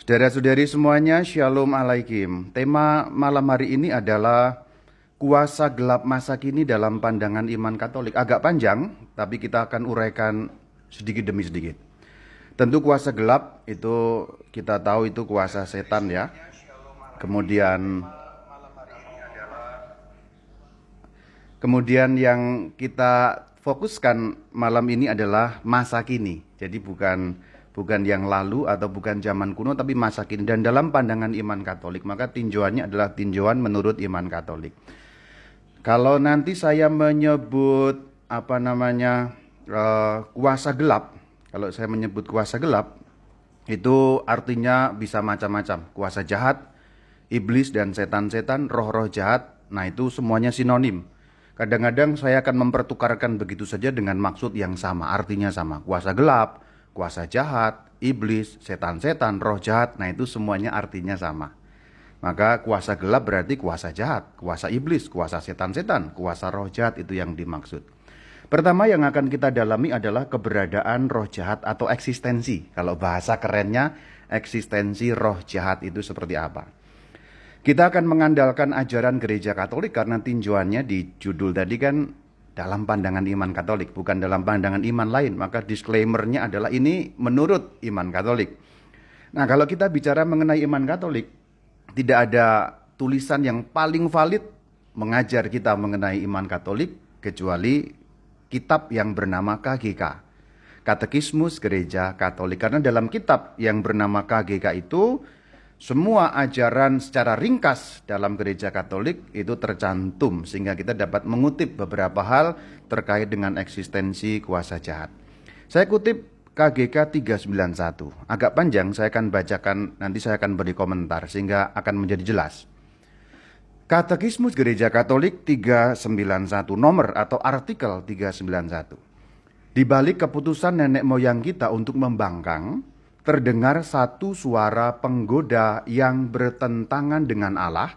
Saudara-saudari semuanya, Shalom Alaikum. Tema malam hari ini adalah kuasa gelap masa kini dalam pandangan iman Katolik. Agak panjang, tapi kita akan uraikan sedikit demi sedikit. Tentu kuasa gelap itu kita tahu itu kuasa setan ya. Kemudian Kemudian yang kita fokuskan malam ini adalah masa kini. Jadi bukan bukan yang lalu atau bukan zaman kuno tapi masa kini dan dalam pandangan iman Katolik maka tinjauannya adalah tinjauan menurut iman Katolik. Kalau nanti saya menyebut apa namanya uh, kuasa gelap, kalau saya menyebut kuasa gelap itu artinya bisa macam-macam. Kuasa jahat, iblis dan setan-setan, roh-roh jahat. Nah, itu semuanya sinonim. Kadang-kadang saya akan mempertukarkan begitu saja dengan maksud yang sama, artinya sama. Kuasa gelap, kuasa jahat, iblis, setan-setan, roh jahat, nah itu semuanya artinya sama. Maka kuasa gelap berarti kuasa jahat, kuasa iblis, kuasa setan-setan, kuasa roh jahat itu yang dimaksud. Pertama yang akan kita dalami adalah keberadaan roh jahat atau eksistensi. Kalau bahasa kerennya, eksistensi roh jahat itu seperti apa. Kita akan mengandalkan ajaran gereja Katolik karena tinjauannya di judul tadi kan dalam pandangan iman Katolik, bukan dalam pandangan iman lain. Maka disclaimernya adalah ini menurut iman Katolik. Nah, kalau kita bicara mengenai iman Katolik, tidak ada tulisan yang paling valid mengajar kita mengenai iman Katolik kecuali kitab yang bernama KGK. Katekismus Gereja Katolik. Karena dalam kitab yang bernama KGK itu semua ajaran secara ringkas dalam gereja Katolik itu tercantum sehingga kita dapat mengutip beberapa hal terkait dengan eksistensi kuasa jahat. Saya kutip KGK 391. Agak panjang saya akan bacakan nanti saya akan beri komentar sehingga akan menjadi jelas. Katekismus Gereja Katolik 391 nomor atau artikel 391. Di balik keputusan nenek moyang kita untuk membangkang, terdengar satu suara penggoda yang bertentangan dengan Allah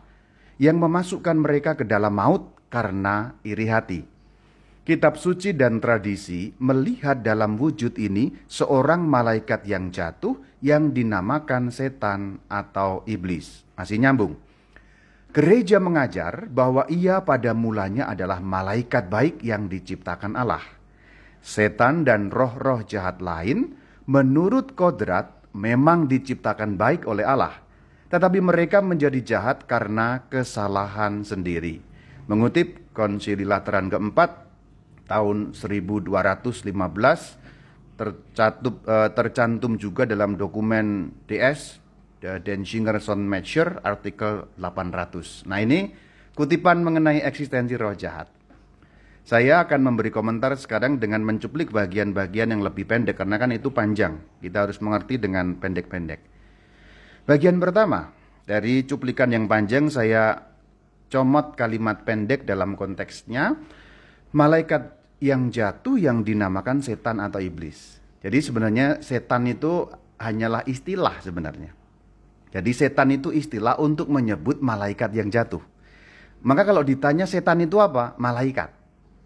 yang memasukkan mereka ke dalam maut karena iri hati. Kitab suci dan tradisi melihat dalam wujud ini seorang malaikat yang jatuh yang dinamakan setan atau iblis. Masih nyambung. Gereja mengajar bahwa ia pada mulanya adalah malaikat baik yang diciptakan Allah. Setan dan roh-roh jahat lain menurut kodrat memang diciptakan baik oleh Allah, tetapi mereka menjadi jahat karena kesalahan sendiri. Mengutip Konsili Lateran keempat tahun 1215 tercantum, uh, tercantum juga dalam dokumen DS The Denzinger Measure artikel 800. Nah ini kutipan mengenai eksistensi roh jahat. Saya akan memberi komentar sekarang dengan mencuplik bagian-bagian yang lebih pendek karena kan itu panjang. Kita harus mengerti dengan pendek-pendek. Bagian pertama, dari cuplikan yang panjang saya comot kalimat pendek dalam konteksnya malaikat yang jatuh yang dinamakan setan atau iblis. Jadi sebenarnya setan itu hanyalah istilah sebenarnya. Jadi setan itu istilah untuk menyebut malaikat yang jatuh. Maka kalau ditanya setan itu apa? Malaikat.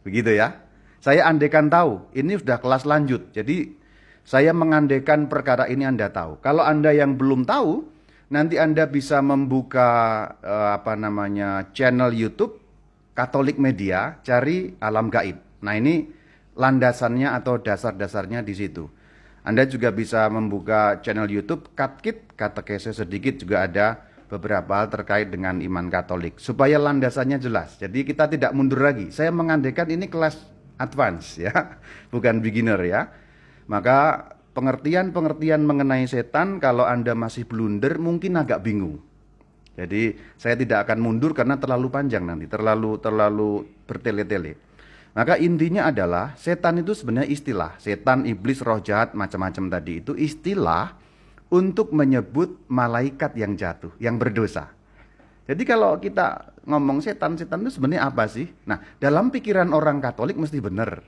Begitu ya. Saya andekan tahu, ini sudah kelas lanjut. Jadi saya mengandekan perkara ini Anda tahu. Kalau Anda yang belum tahu, nanti Anda bisa membuka uh, apa namanya channel YouTube Katolik Media, cari Alam Gaib. Nah, ini landasannya atau dasar-dasarnya di situ. Anda juga bisa membuka channel YouTube Katkit, katekese sedikit juga ada beberapa hal terkait dengan iman Katolik supaya landasannya jelas. Jadi kita tidak mundur lagi. Saya mengandekan ini kelas advance ya, bukan beginner ya. Maka pengertian-pengertian mengenai setan kalau Anda masih blunder mungkin agak bingung. Jadi saya tidak akan mundur karena terlalu panjang nanti, terlalu terlalu bertele-tele. Maka intinya adalah setan itu sebenarnya istilah. Setan, iblis, roh jahat, macam-macam tadi itu istilah untuk menyebut malaikat yang jatuh, yang berdosa. Jadi kalau kita ngomong setan-setan itu sebenarnya apa sih? Nah, dalam pikiran orang Katolik mesti benar.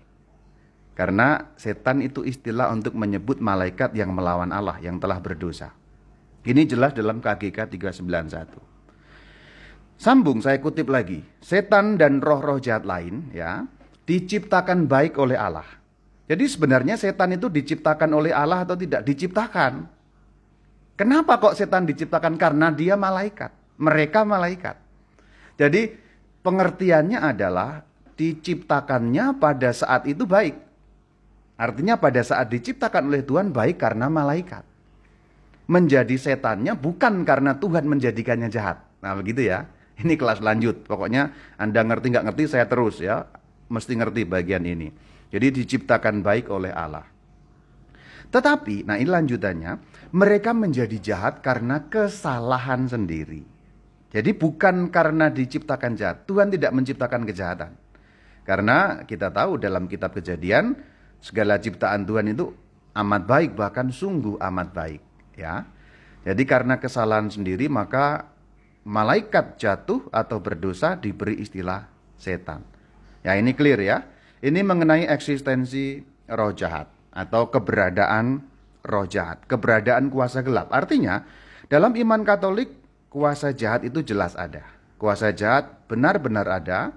Karena setan itu istilah untuk menyebut malaikat yang melawan Allah, yang telah berdosa. Ini jelas dalam KGK 391. Sambung saya kutip lagi. Setan dan roh-roh jahat lain ya diciptakan baik oleh Allah. Jadi sebenarnya setan itu diciptakan oleh Allah atau tidak? Diciptakan. Kenapa kok setan diciptakan? Karena dia malaikat. Mereka malaikat. Jadi pengertiannya adalah diciptakannya pada saat itu baik. Artinya pada saat diciptakan oleh Tuhan baik karena malaikat. Menjadi setannya bukan karena Tuhan menjadikannya jahat. Nah begitu ya. Ini kelas lanjut. Pokoknya Anda ngerti nggak ngerti saya terus ya. Mesti ngerti bagian ini. Jadi diciptakan baik oleh Allah. Tetapi, nah ini lanjutannya, mereka menjadi jahat karena kesalahan sendiri. Jadi bukan karena diciptakan jahat, Tuhan tidak menciptakan kejahatan. Karena kita tahu dalam kitab kejadian, segala ciptaan Tuhan itu amat baik, bahkan sungguh amat baik. ya. Jadi karena kesalahan sendiri maka malaikat jatuh atau berdosa diberi istilah setan. Ya ini clear ya. Ini mengenai eksistensi roh jahat atau keberadaan roh jahat, keberadaan kuasa gelap. Artinya, dalam iman Katolik, kuasa jahat itu jelas ada. Kuasa jahat benar-benar ada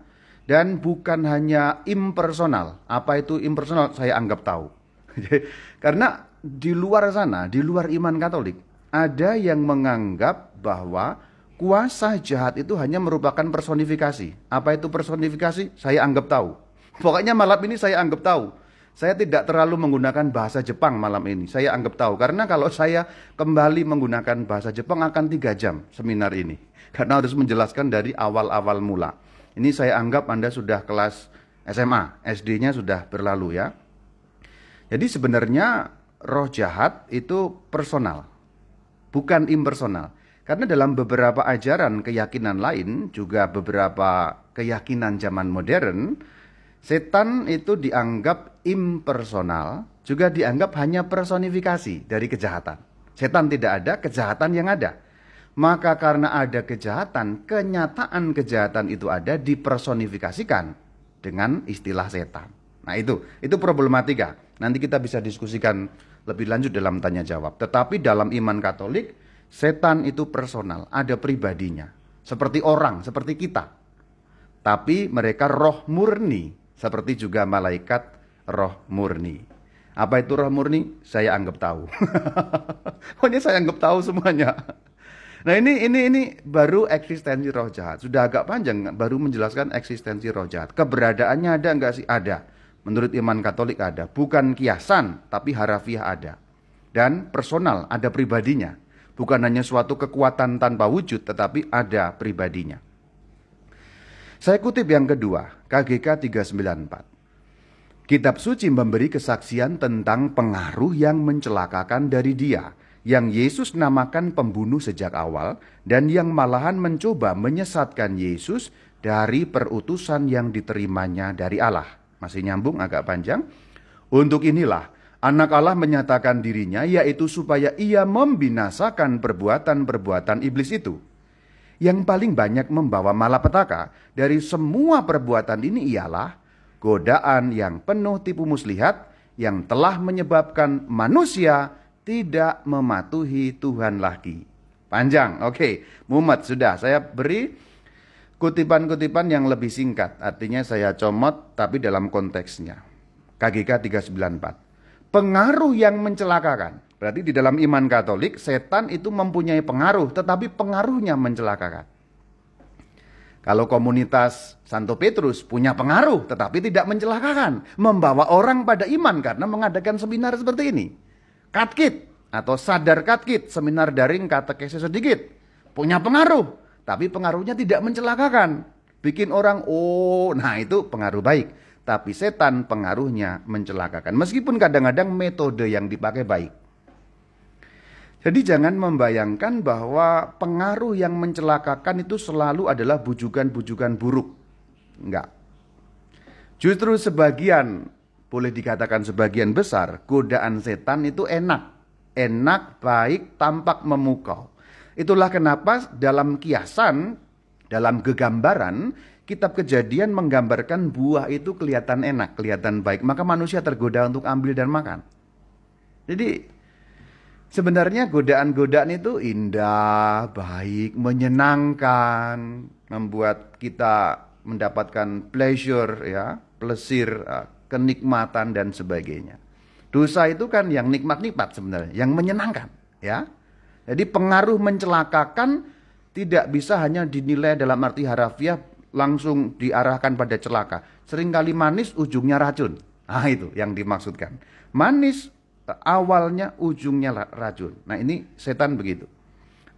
dan bukan hanya impersonal. Apa itu impersonal? Saya anggap tahu. Karena di luar sana, di luar iman Katolik, ada yang menganggap bahwa kuasa jahat itu hanya merupakan personifikasi. Apa itu personifikasi? Saya anggap tahu. Pokoknya malam ini saya anggap tahu saya tidak terlalu menggunakan bahasa Jepang malam ini. Saya anggap tahu karena kalau saya kembali menggunakan bahasa Jepang akan tiga jam seminar ini. Karena harus menjelaskan dari awal-awal mula. Ini saya anggap Anda sudah kelas SMA, SD-nya sudah berlalu ya. Jadi sebenarnya roh jahat itu personal, bukan impersonal. Karena dalam beberapa ajaran keyakinan lain, juga beberapa keyakinan zaman modern, Setan itu dianggap impersonal, juga dianggap hanya personifikasi dari kejahatan. Setan tidak ada, kejahatan yang ada. Maka karena ada kejahatan, kenyataan kejahatan itu ada dipersonifikasikan dengan istilah setan. Nah itu, itu problematika. Nanti kita bisa diskusikan lebih lanjut dalam tanya jawab. Tetapi dalam iman Katolik, setan itu personal, ada pribadinya. Seperti orang, seperti kita. Tapi mereka roh murni, seperti juga malaikat roh murni. Apa itu roh murni? Saya anggap tahu. Pokoknya saya anggap tahu semuanya. Nah ini ini ini baru eksistensi roh jahat. Sudah agak panjang baru menjelaskan eksistensi roh jahat. Keberadaannya ada enggak sih? Ada. Menurut iman Katolik ada. Bukan kiasan, tapi harafiah ada. Dan personal, ada pribadinya. Bukan hanya suatu kekuatan tanpa wujud, tetapi ada pribadinya. Saya kutip yang kedua, KGK 394. Kitab suci memberi kesaksian tentang pengaruh yang mencelakakan dari dia, yang Yesus namakan pembunuh sejak awal, dan yang malahan mencoba menyesatkan Yesus dari perutusan yang diterimanya dari Allah. Masih nyambung agak panjang. Untuk inilah anak Allah menyatakan dirinya, yaitu supaya ia membinasakan perbuatan-perbuatan iblis itu yang paling banyak membawa malapetaka dari semua perbuatan ini ialah godaan yang penuh tipu muslihat yang telah menyebabkan manusia tidak mematuhi Tuhan lagi. Panjang, oke. Okay. Mumet sudah, saya beri kutipan-kutipan yang lebih singkat. Artinya saya comot tapi dalam konteksnya. KGK 394. Pengaruh yang mencelakakan. Berarti di dalam iman Katolik, setan itu mempunyai pengaruh, tetapi pengaruhnya mencelakakan. Kalau komunitas Santo Petrus punya pengaruh, tetapi tidak mencelakakan, membawa orang pada iman karena mengadakan seminar seperti ini. Katkit atau sadar katkit, seminar daring kata katekese sedikit, punya pengaruh, tapi pengaruhnya tidak mencelakakan. Bikin orang, oh, nah itu pengaruh baik. Tapi setan pengaruhnya mencelakakan. Meskipun kadang-kadang metode yang dipakai baik. Jadi jangan membayangkan bahwa pengaruh yang mencelakakan itu selalu adalah bujukan-bujukan buruk. Enggak. Justru sebagian, boleh dikatakan sebagian besar, godaan setan itu enak. Enak, baik, tampak memukau. Itulah kenapa dalam kiasan, dalam gegambaran, kitab kejadian menggambarkan buah itu kelihatan enak, kelihatan baik. Maka manusia tergoda untuk ambil dan makan. Jadi Sebenarnya godaan-godaan itu indah, baik, menyenangkan, membuat kita mendapatkan pleasure ya, plesir, eh, kenikmatan dan sebagainya. Dosa itu kan yang nikmat-nikmat sebenarnya, yang menyenangkan ya. Jadi pengaruh mencelakakan tidak bisa hanya dinilai dalam arti harafiah langsung diarahkan pada celaka. Seringkali manis ujungnya racun. Ah itu yang dimaksudkan. Manis awalnya ujungnya racun. Nah ini setan begitu.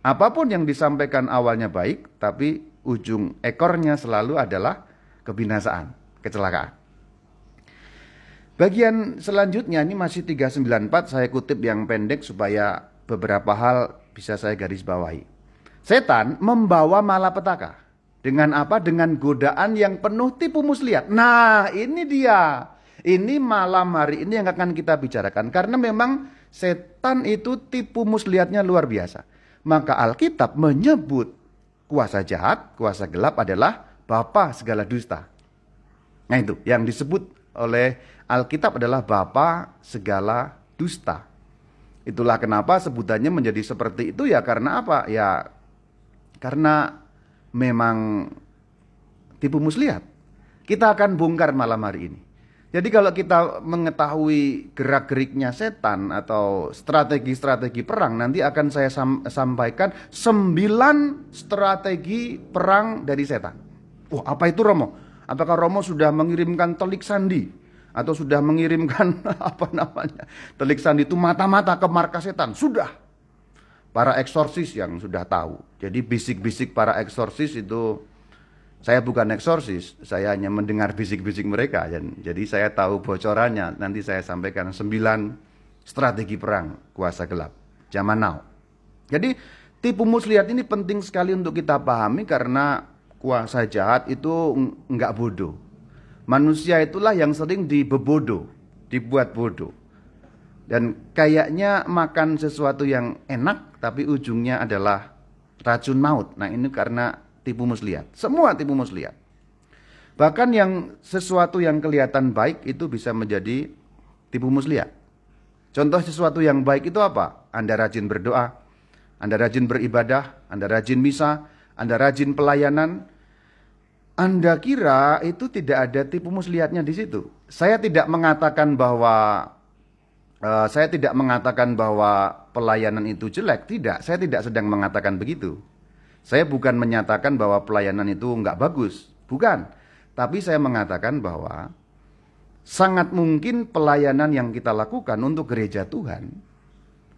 Apa pun yang disampaikan awalnya baik, tapi ujung ekornya selalu adalah kebinasaan, kecelakaan. Bagian selanjutnya ini masih 394 saya kutip yang pendek supaya beberapa hal bisa saya garis bawahi. Setan membawa malapetaka. Dengan apa? Dengan godaan yang penuh tipu muslihat. Nah, ini dia. Ini malam hari ini yang akan kita bicarakan. Karena memang setan itu tipu muslihatnya luar biasa. Maka Alkitab menyebut kuasa jahat, kuasa gelap adalah bapa segala dusta. Nah itu yang disebut oleh Alkitab adalah bapa segala dusta. Itulah kenapa sebutannya menjadi seperti itu ya karena apa? Ya karena memang tipu muslihat. Kita akan bongkar malam hari ini. Jadi kalau kita mengetahui gerak-geriknya setan atau strategi-strategi perang, nanti akan saya sam sampaikan sembilan strategi perang dari setan. Wah, apa itu Romo? Apakah Romo sudah mengirimkan telik sandi? Atau sudah mengirimkan apa namanya? Telik sandi itu mata-mata ke markas setan? Sudah. Para eksorsis yang sudah tahu. Jadi bisik-bisik para eksorsis itu saya bukan eksorsis, saya hanya mendengar bisik-bisik mereka. Dan, jadi saya tahu bocorannya. Nanti saya sampaikan sembilan strategi perang kuasa gelap zaman now. Jadi tipu muslihat ini penting sekali untuk kita pahami karena kuasa jahat itu enggak bodoh. Manusia itulah yang sering dibebodoh, dibuat bodoh. Dan kayaknya makan sesuatu yang enak tapi ujungnya adalah racun maut. Nah ini karena tipu muslihat. Semua tipu muslihat. Bahkan yang sesuatu yang kelihatan baik itu bisa menjadi tipu muslihat. Contoh sesuatu yang baik itu apa? Anda rajin berdoa, Anda rajin beribadah, Anda rajin misa, Anda rajin pelayanan. Anda kira itu tidak ada tipu muslihatnya di situ. Saya tidak mengatakan bahwa uh, saya tidak mengatakan bahwa pelayanan itu jelek, tidak. Saya tidak sedang mengatakan begitu. Saya bukan menyatakan bahwa pelayanan itu nggak bagus, bukan. Tapi saya mengatakan bahwa sangat mungkin pelayanan yang kita lakukan untuk gereja Tuhan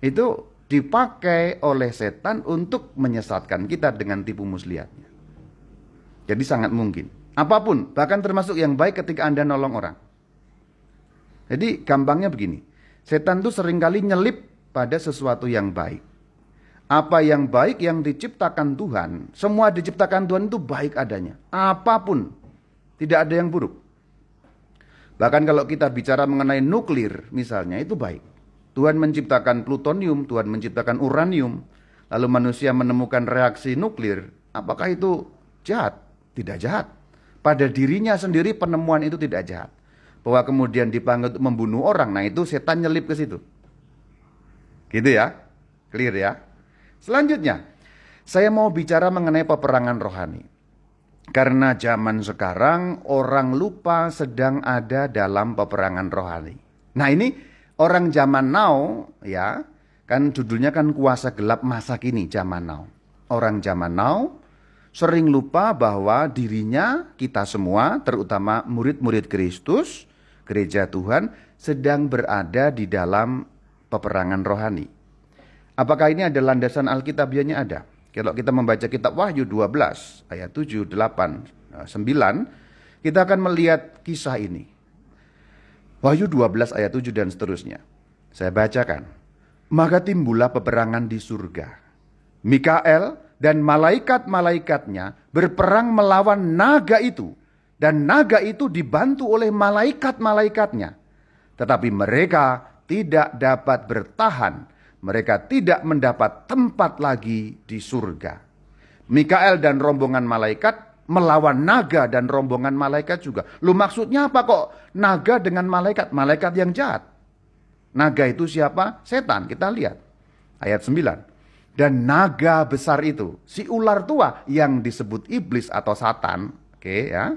itu dipakai oleh setan untuk menyesatkan kita dengan tipu muslihatnya. Jadi sangat mungkin. Apa pun, bahkan termasuk yang baik ketika Anda nolong orang. Jadi gampangnya begini, setan itu sering kali nyelip pada sesuatu yang baik apa yang baik yang diciptakan Tuhan, semua diciptakan Tuhan itu baik adanya. Apa pun, tidak ada yang buruk. Bahkan kalau kita bicara mengenai nuklir misalnya, itu baik. Tuhan menciptakan plutonium, Tuhan menciptakan uranium, lalu manusia menemukan reaksi nuklir. Apakah itu jahat? Tidak jahat. Pada dirinya sendiri penemuan itu tidak jahat. Bahwa kemudian dipanggil membunuh orang, nah itu setan nyelip ke situ. Gitu ya? Clear ya? Selanjutnya, saya mau bicara mengenai peperangan rohani. Karena zaman sekarang orang lupa sedang ada dalam peperangan rohani. Nah ini orang zaman now ya, kan judulnya kan kuasa gelap masa kini zaman now. Orang zaman now sering lupa bahwa dirinya kita semua terutama murid-murid Kristus, gereja Tuhan sedang berada di dalam peperangan rohani. Apakah ini ada landasan Alkitabiannya ada? Kalau kita membaca kitab Wahyu 12 ayat 7, 8, 9, kita akan melihat kisah ini. Wahyu 12 ayat 7 dan seterusnya. Saya bacakan. Maka timbullah peperangan di surga. Mikael dan malaikat-malaikatnya berperang melawan naga itu. Dan naga itu dibantu oleh malaikat-malaikatnya. Tetapi mereka tidak dapat bertahan mereka tidak mendapat tempat lagi di surga. Mikael dan rombongan malaikat melawan naga dan rombongan malaikat juga. Lu maksudnya apa kok naga dengan malaikat? Malaikat yang jahat. Naga itu siapa? Setan. Kita lihat. Ayat 9. Dan naga besar itu, si ular tua yang disebut iblis atau satan, oke okay, ya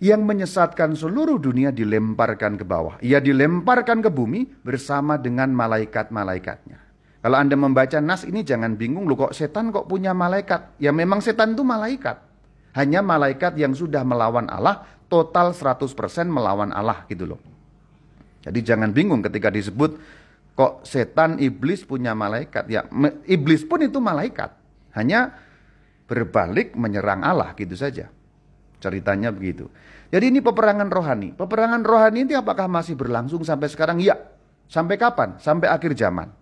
yang menyesatkan seluruh dunia dilemparkan ke bawah. Ia dilemparkan ke bumi bersama dengan malaikat-malaikatnya. Kalau Anda membaca nas ini jangan bingung loh kok setan kok punya malaikat. Ya memang setan itu malaikat. Hanya malaikat yang sudah melawan Allah, total 100% melawan Allah gitu loh. Jadi jangan bingung ketika disebut kok setan iblis punya malaikat. Ya iblis pun itu malaikat. Hanya berbalik menyerang Allah gitu saja. Ceritanya begitu. Jadi ini peperangan rohani. Peperangan rohani ini apakah masih berlangsung sampai sekarang? Ya. Sampai kapan? Sampai akhir zaman.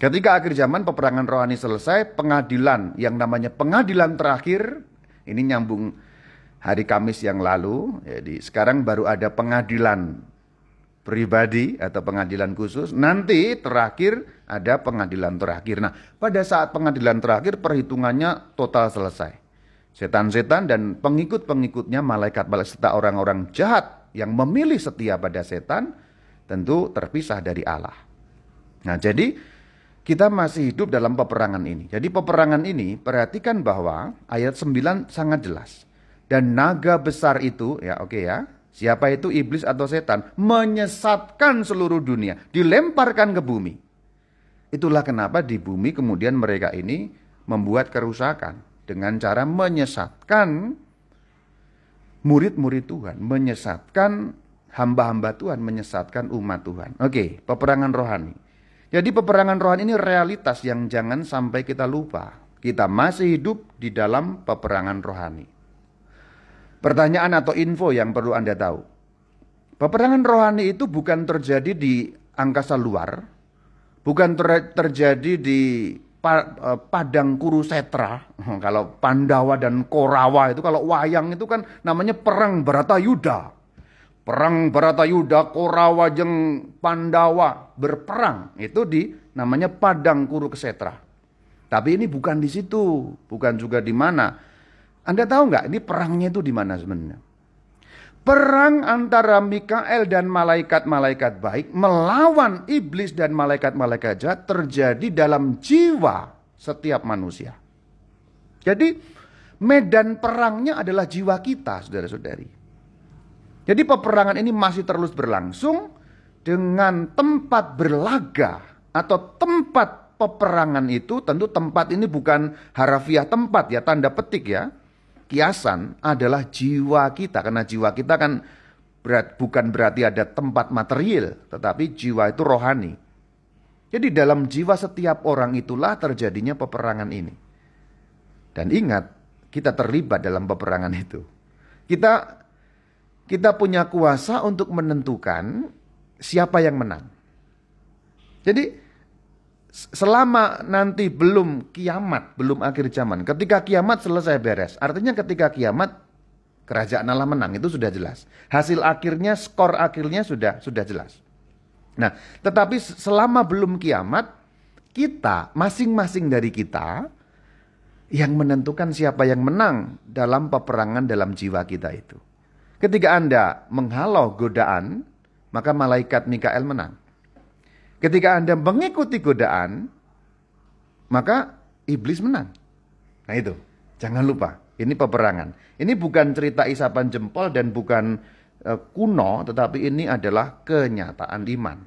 Ketika akhir zaman peperangan rohani selesai, pengadilan yang namanya pengadilan terakhir, ini nyambung hari Kamis yang lalu, jadi sekarang baru ada pengadilan pribadi atau pengadilan khusus, nanti terakhir ada pengadilan terakhir. Nah, pada saat pengadilan terakhir perhitungannya total selesai. Setan-setan dan pengikut-pengikutnya malaikat-malaikat serta orang-orang jahat yang memilih setia pada setan tentu terpisah dari Allah. Nah, jadi kita masih hidup dalam peperangan ini. Jadi peperangan ini perhatikan bahwa ayat 9 sangat jelas. Dan naga besar itu, ya oke okay ya, siapa itu iblis atau setan, menyesatkan seluruh dunia, dilemparkan ke bumi. Itulah kenapa di bumi kemudian mereka ini membuat kerusakan dengan cara menyesatkan murid-murid Tuhan, menyesatkan hamba-hamba Tuhan, menyesatkan umat Tuhan. Oke, peperangan rohani. Jadi peperangan rohani ini realitas yang jangan sampai kita lupa. Kita masih hidup di dalam peperangan rohani. Pertanyaan atau info yang perlu Anda tahu. Peperangan rohani itu bukan terjadi di angkasa luar, bukan ter terjadi di padang kurusetra. Kalau Pandawa dan Korawa itu kalau wayang itu kan namanya perang Baratayuda. Perang Baratayuda, Korawa, jeng Pandawa berperang itu di namanya Padang Kurukesetra. Tapi ini bukan di situ, bukan juga di mana. Anda tahu nggak ini perangnya itu di mana sebenarnya? Perang antara Mikael dan malaikat-malaikat baik melawan iblis dan malaikat-malaikat jahat terjadi dalam jiwa setiap manusia. Jadi medan perangnya adalah jiwa kita, saudara-saudari. Jadi peperangan ini masih terus berlangsung dengan tempat berlaga atau tempat peperangan itu tentu tempat ini bukan harafiah tempat ya tanda petik ya. Kiasan adalah jiwa kita karena jiwa kita kan berat, bukan berarti ada tempat material tetapi jiwa itu rohani. Jadi dalam jiwa setiap orang itulah terjadinya peperangan ini. Dan ingat, kita terlibat dalam peperangan itu. Kita kita punya kuasa untuk menentukan siapa yang menang. Jadi selama nanti belum kiamat, belum akhir zaman, ketika kiamat selesai beres, artinya ketika kiamat kerajaan Allah menang itu sudah jelas. Hasil akhirnya, skor akhirnya sudah sudah jelas. Nah, tetapi selama belum kiamat, kita masing-masing dari kita yang menentukan siapa yang menang dalam peperangan dalam jiwa kita itu. Ketika Anda menghalau godaan, maka malaikat Mikael menang. Ketika Anda mengikuti godaan, maka iblis menang. Nah itu, jangan lupa, ini peperangan. Ini bukan cerita isapan jempol dan bukan uh, kuno, tetapi ini adalah kenyataan iman.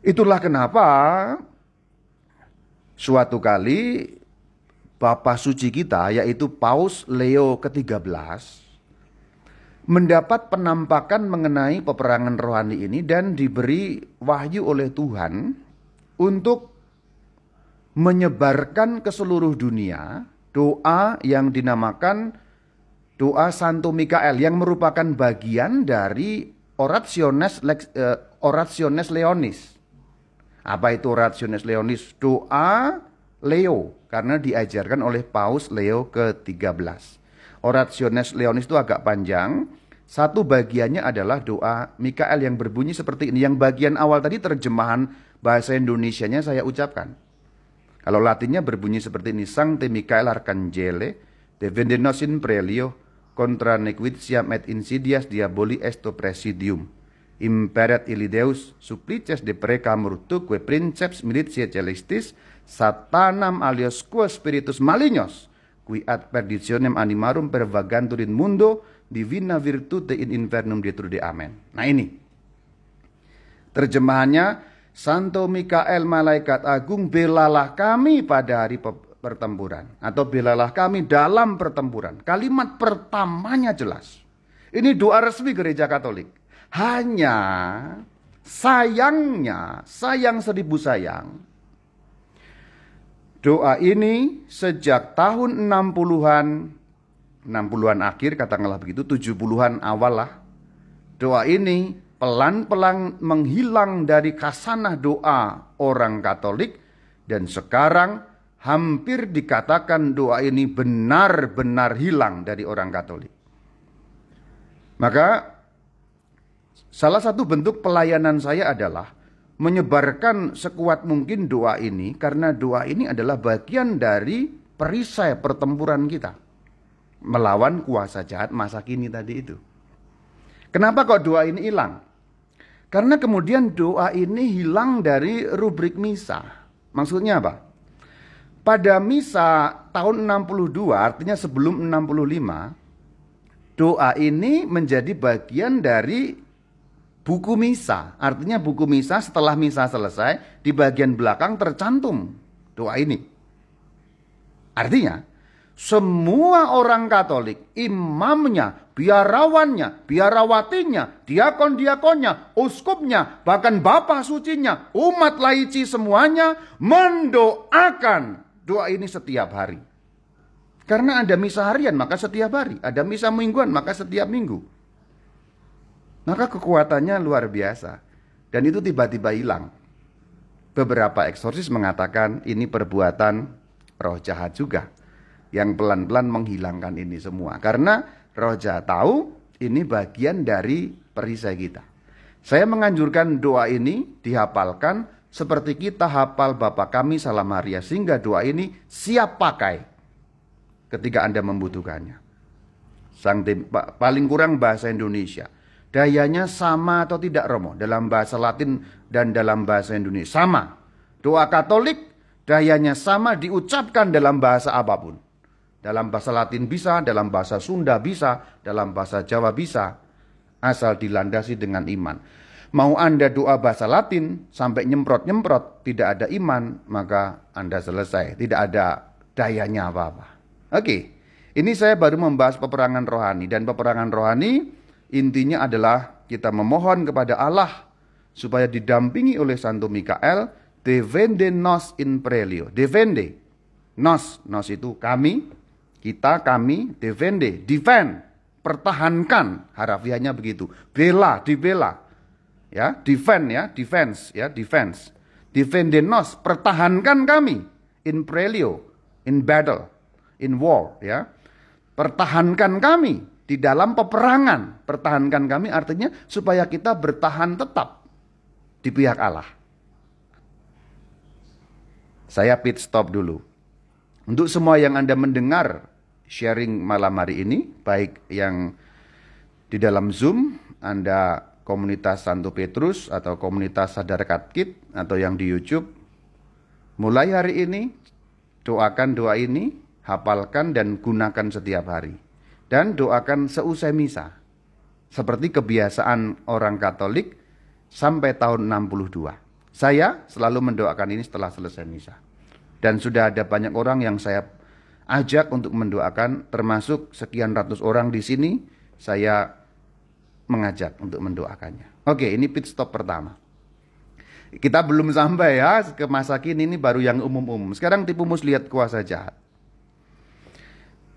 Itulah kenapa suatu kali Bapak suci kita yaitu Paus Leo ke-13 mendapat penampakan mengenai peperangan rohani ini dan diberi wahyu oleh Tuhan untuk menyebarkan ke seluruh dunia doa yang dinamakan doa Santo Mikael yang merupakan bagian dari orationes uh, orationes leonis. Apa itu orationes leonis? Doa Leo karena diajarkan oleh Paus Leo ke-13. Orationes Leonis itu agak panjang. Satu bagiannya adalah doa Mikael yang berbunyi seperti ini. Yang bagian awal tadi terjemahan bahasa Indonesianya saya ucapkan. Kalau latinnya berbunyi seperti ini. Sancte Mikael Arcangele, defendenosin prelio, contra nequitiam et insidias diaboli esto presidium. Imperet ilideus supplices de precamur que princeps militiae celestis, satanam alios quo spiritus malignos, qui ad perditionem animarum pervagantur in mundo divina virtute in infernum detrude amen. Nah ini terjemahannya Santo Mikael malaikat agung belalah kami pada hari pertempuran atau belalah kami dalam pertempuran. Kalimat pertamanya jelas. Ini doa resmi gereja Katolik. Hanya sayangnya, sayang seribu sayang. Doa ini sejak tahun 60-an, 60-an akhir katakanlah begitu, 70-an awal lah. Doa ini pelan-pelan menghilang dari kasanah doa orang Katolik dan sekarang hampir dikatakan doa ini benar-benar hilang dari orang Katolik. Maka salah satu bentuk pelayanan saya adalah menyebarkan sekuat mungkin doa ini karena doa ini adalah bagian dari perisai pertempuran kita melawan kuasa jahat masa kini tadi itu. Kenapa kok doa ini hilang? Karena kemudian doa ini hilang dari rubrik misa. Maksudnya apa? Pada misa tahun 62, artinya sebelum 65, doa ini menjadi bagian dari buku misa. Artinya buku misa setelah misa selesai, di bagian belakang tercantum doa ini. Artinya, semua orang Katolik, imamnya, biarawannya, biarawatinya, diakon-diakonnya, uskupnya, bahkan bapak sucinya, umat laici semuanya mendoakan doa ini setiap hari. Karena ada misa harian, maka setiap hari. Ada misa mingguan, maka setiap minggu. Maka kekuatannya luar biasa. Dan itu tiba-tiba hilang. Beberapa eksorsis mengatakan ini perbuatan roh jahat juga yang pelan-pelan menghilangkan ini semua. Karena roja tahu ini bagian dari perisai kita. Saya menganjurkan doa ini dihafalkan seperti kita hafal Bapa kami salam Maria sehingga doa ini siap pakai ketika Anda membutuhkannya. Sang paling kurang bahasa Indonesia. Dayanya sama atau tidak Romo dalam bahasa Latin dan dalam bahasa Indonesia sama. Doa Katolik dayanya sama diucapkan dalam bahasa apa pun. Dalam bahasa Latin bisa, dalam bahasa Sunda bisa, dalam bahasa Jawa bisa. Asal dilandasi dengan iman. Mau Anda doa bahasa Latin sampai nyemprot-nyemprot, tidak ada iman, maka Anda selesai. Tidak ada dayanya apa-apa. Oke, ini saya baru membahas peperangan rohani. Dan peperangan rohani intinya adalah kita memohon kepada Allah supaya didampingi oleh Santo Mikael, devende nos in prelio. Devende, nos, nos itu kami, kita, kami, defende, defend, pertahankan, harafiahnya begitu. Bela, dibela. Ya, defend ya, defense ya, defense. Defendenos, pertahankan kami. In prelio, in battle, in war ya. Pertahankan kami di dalam peperangan. Pertahankan kami artinya supaya kita bertahan tetap di pihak Allah. Saya pit stop dulu. Untuk semua yang Anda mendengar sharing malam hari ini, baik yang di dalam Zoom, Anda komunitas Santo Petrus atau komunitas Sadar Katkit atau yang di YouTube. Mulai hari ini, doakan doa ini, hafalkan dan gunakan setiap hari. Dan doakan seusai misa. Seperti kebiasaan orang Katolik sampai tahun 62. Saya selalu mendoakan ini setelah selesai misa. Dan sudah ada banyak orang yang saya ajak untuk mendoakan termasuk sekian ratus orang di sini saya mengajak untuk mendoakannya. Oke, ini pit stop pertama. Kita belum sampai ya ke masa kini ini baru yang umum-umum. Sekarang tipu muslihat kuasa jahat.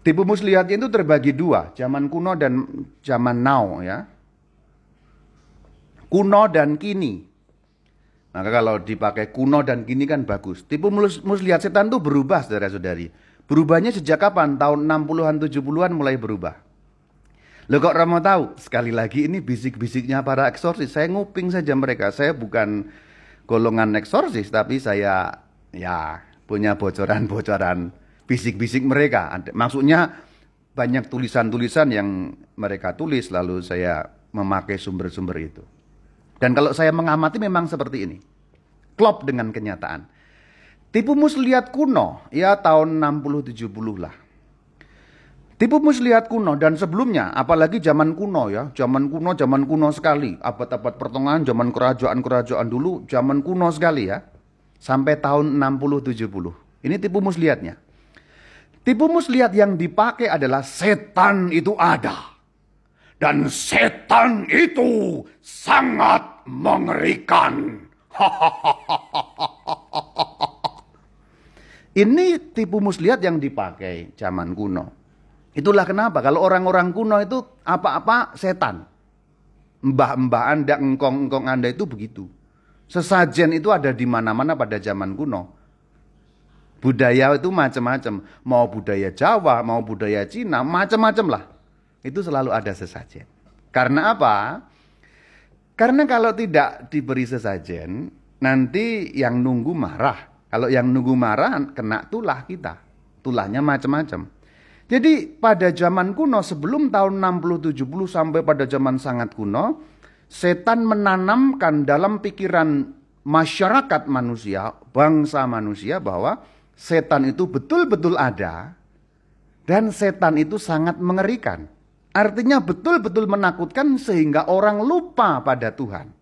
Tipu muslihat itu terbagi dua, zaman kuno dan zaman now ya. Kuno dan kini. Maka kalau dipakai kuno dan kini kan bagus. Tipu muslihat setan itu berubah saudara-saudari. Berubahnya sejak kapan? Tahun 60-an, 70-an mulai berubah. Lo kok Romo tahu? Sekali lagi ini bisik-bisiknya para eksorsis. Saya nguping saja mereka. Saya bukan golongan eksorsis, tapi saya ya punya bocoran-bocoran bisik-bisik mereka. Maksudnya banyak tulisan-tulisan yang mereka tulis lalu saya memakai sumber-sumber itu. Dan kalau saya mengamati memang seperti ini. Klop dengan kenyataan. Tipu muslihat kuno, ya tahun 60-70 lah. Tipu muslihat kuno dan sebelumnya, apalagi zaman kuno ya, zaman kuno, zaman kuno sekali, abad-abad pertengahan, zaman kerajaan-kerajaan dulu, zaman kuno sekali ya, sampai tahun 60-70. Ini tipu muslihatnya. Tipu muslihat yang dipakai adalah setan itu ada. Dan setan itu sangat mengerikan. Ini tipu muslihat yang dipakai zaman kuno. Itulah kenapa kalau orang-orang kuno itu apa-apa setan. Mbah-mbah Anda, engkong-engkong Anda itu begitu. Sesajen itu ada di mana-mana pada zaman kuno. Budaya itu macam-macam. Mau budaya Jawa, mau budaya Cina, macam-macam lah. Itu selalu ada sesajen. Karena apa? Karena kalau tidak diberi sesajen, nanti yang nunggu marah. Kalau yang nunggu marah, kena tulah kita. Tulahnya macam-macam. Jadi pada zaman kuno sebelum tahun 60-70 sampai pada zaman sangat kuno, setan menanamkan dalam pikiran masyarakat manusia, bangsa manusia bahwa setan itu betul-betul ada dan setan itu sangat mengerikan. Artinya betul-betul menakutkan sehingga orang lupa pada Tuhan.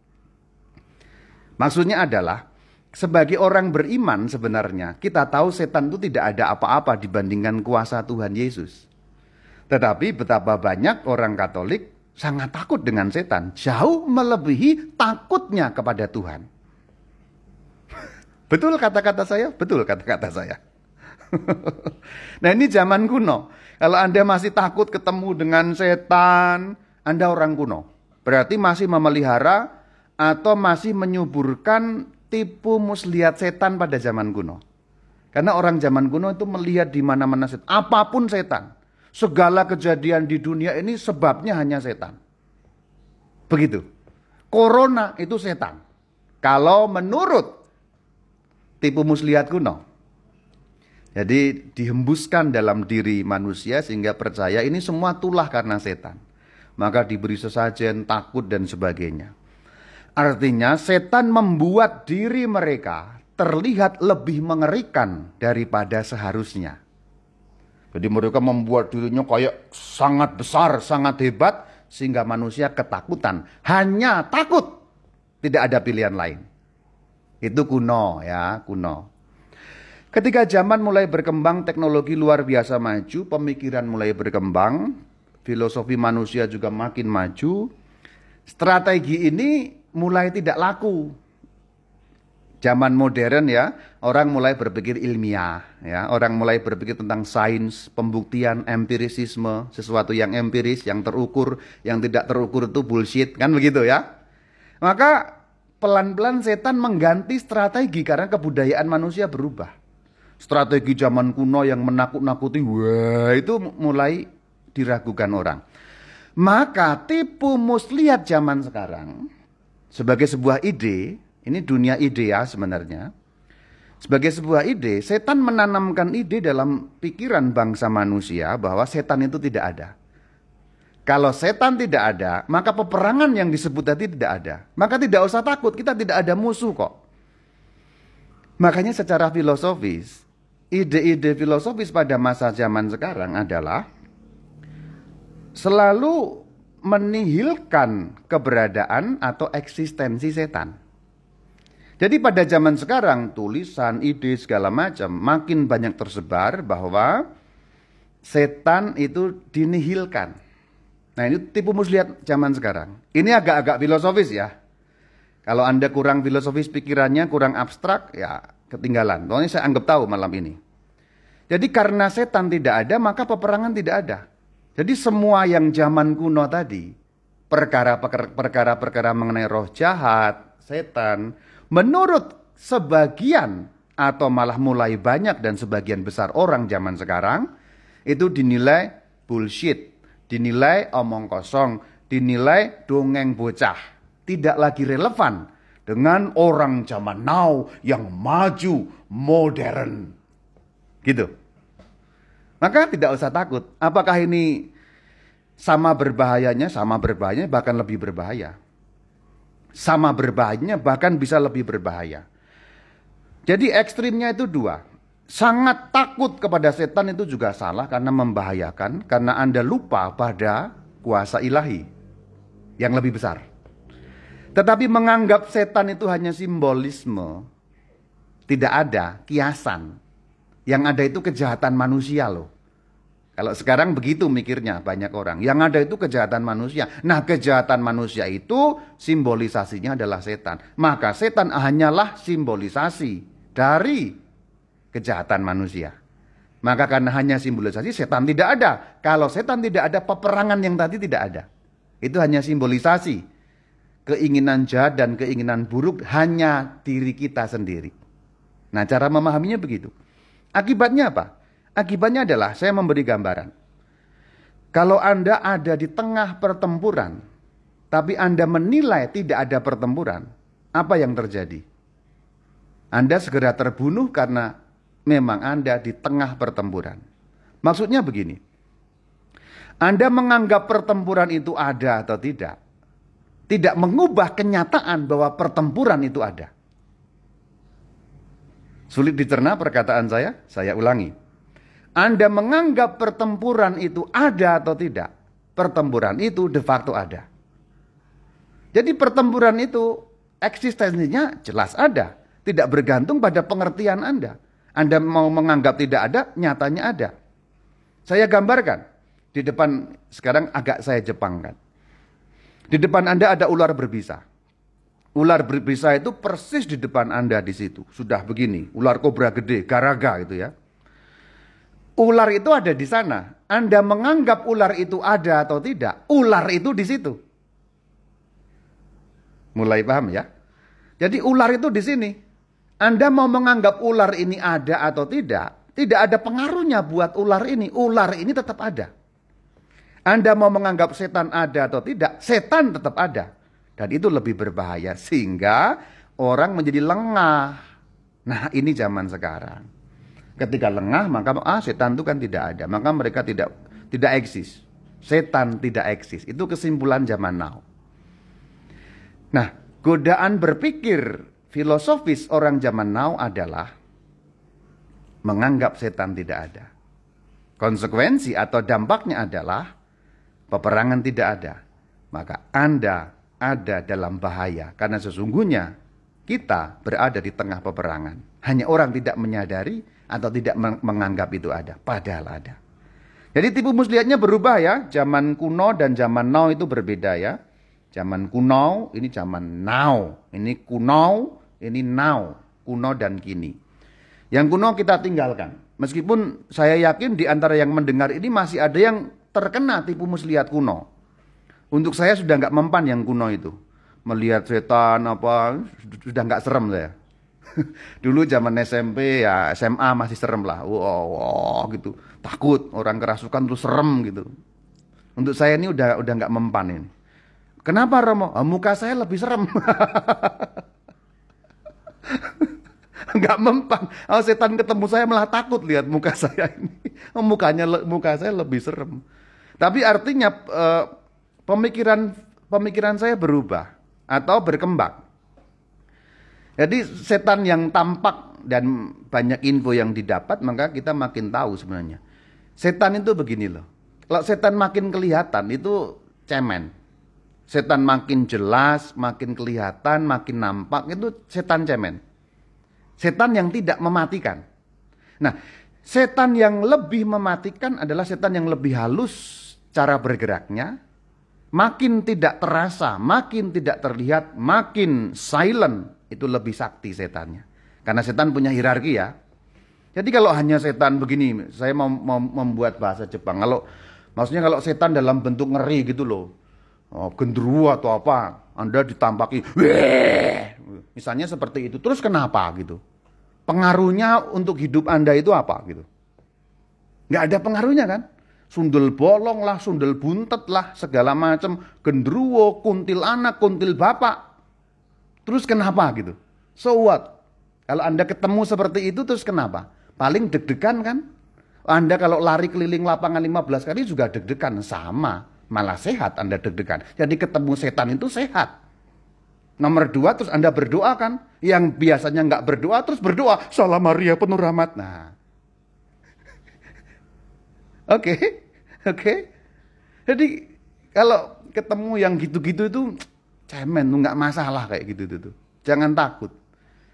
Maksudnya adalah sebagai orang beriman sebenarnya kita tahu setan itu tidak ada apa-apa dibandingkan kuasa Tuhan Yesus. Tetapi betapa banyak orang Katolik sangat takut dengan setan, jauh melebihi takutnya kepada Tuhan. Betul kata-kata saya? Betul kata-kata saya. nah ini zaman kuno. Kalau Anda masih takut ketemu dengan setan, Anda orang kuno. Berarti masih memelihara atau masih menyuburkan tipu muslihat setan pada zaman kuno. Karena orang zaman kuno itu melihat di mana-mana setan, apa pun setan. Segala kejadian di dunia ini sebabnya hanya setan. Begitu. Corona itu setan. Kalau menurut tipu muslihat kuno. Jadi dihembuskan dalam diri manusia sehingga percaya ini semua tulah karena setan. Maka diberi sesajen, takut dan sebagainya. Artinya setan membuat diri mereka terlihat lebih mengerikan daripada seharusnya. Jadi mereka membuat dirinya kayak sangat besar, sangat hebat sehingga manusia ketakutan. Hanya takut. Tidak ada pilihan lain. Itu kuno ya, kuno. Ketika zaman mulai berkembang, teknologi luar biasa maju, pemikiran mulai berkembang, filosofi manusia juga makin maju. Strategi ini mulai tidak laku. Zaman modern ya, orang mulai berpikir ilmiah, ya, orang mulai berpikir tentang sains, pembuktian, empirisisme, sesuatu yang empiris, yang terukur, yang tidak terukur itu bullshit, kan begitu ya. Maka pelan-pelan setan mengganti strategi karena kebudayaan manusia berubah. Strategi zaman kuno yang menakut-nakuti, wah itu mulai diragukan orang. Maka tipu muslihat zaman sekarang sebagai sebuah ide, ini dunia ide ya sebenarnya. Sebagai sebuah ide, setan menanamkan ide dalam pikiran bangsa manusia bahwa setan itu tidak ada. Kalau setan tidak ada, maka peperangan yang disebut tadi tidak ada. Maka tidak usah takut, kita tidak ada musuh kok. Makanya secara filosofis, ide-ide filosofis pada masa zaman sekarang adalah selalu menihilkan keberadaan atau eksistensi setan. Jadi pada zaman sekarang tulisan, ide segala macam makin banyak tersebar bahwa setan itu dinihilkan. Nah ini tipu muslihat zaman sekarang. Ini agak-agak filosofis ya. Kalau Anda kurang filosofis pikirannya, kurang abstrak, ya ketinggalan. Pokoknya saya anggap tahu malam ini. Jadi karena setan tidak ada, maka peperangan tidak ada. Jadi semua yang zaman kuno tadi, perkara-perkara mengenai roh jahat, setan, menurut sebagian atau malah mulai banyak dan sebagian besar orang zaman sekarang, itu dinilai bullshit, dinilai omong kosong, dinilai dongeng bocah, tidak lagi relevan dengan orang zaman now yang maju, modern. Gitu. Maka tidak usah takut. Apakah ini sama berbahayanya? Sama berbahayanya bahkan lebih berbahaya. Sama berbahayanya bahkan bisa lebih berbahaya. Jadi ekstrimnya itu dua. Sangat takut kepada setan itu juga salah karena membahayakan karena Anda lupa pada kuasa ilahi yang lebih besar. Tetapi menganggap setan itu hanya simbolisme, tidak ada kiasan. Yang ada itu kejahatan manusia loh. Kalau sekarang begitu mikirnya banyak orang. Yang ada itu kejahatan manusia. Nah kejahatan manusia itu simbolisasinya adalah setan. Maka setan hanyalah simbolisasi dari kejahatan manusia. Maka karena hanya simbolisasi setan tidak ada. Kalau setan tidak ada peperangan yang tadi tidak ada. Itu hanya simbolisasi. Keinginan jahat dan keinginan buruk hanya diri kita sendiri. Nah cara memahaminya begitu. Akibatnya apa? Akibatnya adalah saya memberi gambaran. Kalau Anda ada di tengah pertempuran, tapi Anda menilai tidak ada pertempuran, apa yang terjadi? Anda segera terbunuh karena memang Anda di tengah pertempuran. Maksudnya begini, Anda menganggap pertempuran itu ada atau tidak, tidak mengubah kenyataan bahwa pertempuran itu ada. Sulit dicerna perkataan saya, saya ulangi. Anda menganggap pertempuran itu ada atau tidak, pertempuran itu de facto ada. Jadi pertempuran itu eksistensinya jelas ada, tidak bergantung pada pengertian Anda. Anda mau menganggap tidak ada, nyatanya ada. Saya gambarkan di depan sekarang agak saya jepangkan. Di depan Anda ada ular berbisa. Ular berbisa itu persis di depan Anda di situ. Sudah begini, ular kobra gede, garaga itu ya. Ular itu ada di sana. Anda menganggap ular itu ada atau tidak, ular itu di situ. Mulai paham ya? Jadi ular itu di sini. Anda mau menganggap ular ini ada atau tidak, tidak ada pengaruhnya buat ular ini. Ular ini tetap ada. Anda mau menganggap setan ada atau tidak, setan tetap ada. Dan itu lebih berbahaya sehingga orang menjadi lengah. Nah, ini zaman sekarang. Ketika lengah maka ah setan itu kan tidak ada, maka mereka tidak tidak eksis. Setan tidak eksis. Itu kesimpulan zaman now. Nah, godaan berpikir filosofis orang zaman now adalah menganggap setan tidak ada. Konsekuensi atau dampaknya adalah peperangan tidak ada. Maka Anda ada dalam bahaya karena sesungguhnya kita berada di tengah peperangan. Hanya orang tidak menyadari atau tidak menganggap itu ada, padahal ada. Jadi tipu muslihatnya berubah ya, zaman kuno dan zaman now itu berbeda ya. Zaman kuno, ini zaman now. Ini kuno, ini now. Kuno dan kini. Yang kuno kita tinggalkan. Meskipun saya yakin di antara yang mendengar ini masih ada yang terkena tipu muslihat kuno. Untuk saya sudah nggak mempan yang kuno itu. Melihat setan apa, sudah nggak serem saya. Dulu zaman SMP ya SMA masih serem lah. Wow, wow gitu. Takut orang kerasukan terus serem gitu. Untuk saya ini udah udah nggak mempan ini. Kenapa Romo? Oh, muka saya lebih serem. nggak mempan. Oh, setan ketemu saya malah takut lihat muka saya ini. Oh, mukanya muka saya lebih serem. Tapi artinya uh, pemikiran pemikiran saya berubah atau berkembang. Jadi setan yang tampak dan banyak info yang didapat, maka kita makin tahu sebenarnya. Setan itu begini loh. Kalau setan makin kelihatan itu cemen. Setan makin jelas, makin kelihatan, makin nampak itu setan cemen. Setan yang tidak mematikan. Nah, setan yang lebih mematikan adalah setan yang lebih halus cara bergeraknya, makin tidak terasa, makin tidak terlihat, makin silent, itu lebih sakti setannya. Karena setan punya hierarki ya. Jadi kalau hanya setan begini, saya mau, mau membuat bahasa Jepang. Kalau maksudnya kalau setan dalam bentuk ngeri gitu loh. Oh, gendruwo atau apa, Anda ditampaki, Weh! misalnya seperti itu. Terus kenapa gitu? Pengaruhnya untuk hidup Anda itu apa gitu? Nggak ada pengaruhnya kan? Sundel bolong lah, sundel buntet lah, segala macam. Gendruwo, kuntil anak, kuntil bapak. Terus kenapa gitu? So what? Kalau Anda ketemu seperti itu terus kenapa? Paling deg-degan kan? Anda kalau lari keliling lapangan 15 kali juga deg-degan. Sama. Malah sehat Anda deg-degan. Jadi ketemu setan itu sehat. Nomor dua terus Anda berdoa kan. Yang biasanya nggak berdoa terus berdoa. Salam Maria penuh rahmat. Nah Oke, oke. Jadi kalau ketemu yang gitu-gitu itu cemen tuh nggak masalah kayak gitu tuh. Jangan takut.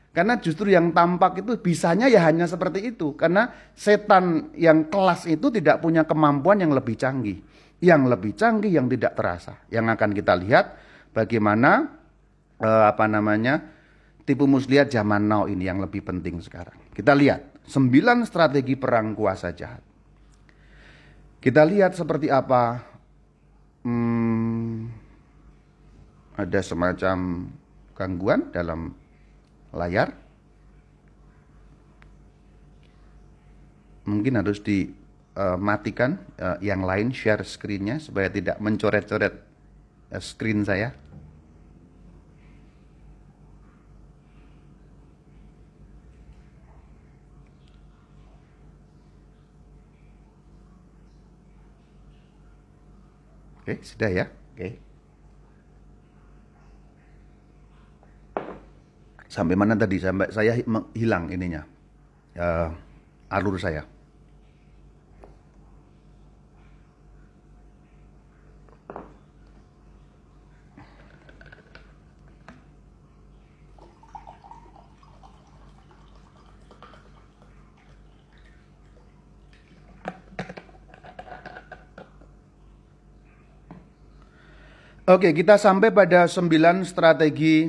Karena justru yang tampak itu bisanya ya hanya seperti itu. Karena setan yang kelas itu tidak punya kemampuan yang lebih canggih. Yang lebih canggih yang tidak terasa. Yang akan kita lihat bagaimana eh, apa namanya tipu muslihat zaman now ini yang lebih penting sekarang. Kita lihat sembilan strategi perang kuasa jahat. Kita lihat seperti apa. Hmm, ada semacam gangguan dalam layar. Mungkin harus dimatikan uh, uh, yang lain share screen-nya supaya tidak mencoret-coret uh, screen saya. Oke, sudah ya. Oke. Sampai mana tadi? Sampai saya hilang ininya. Uh, alur saya. Oke, kita sampai pada sembilan strategi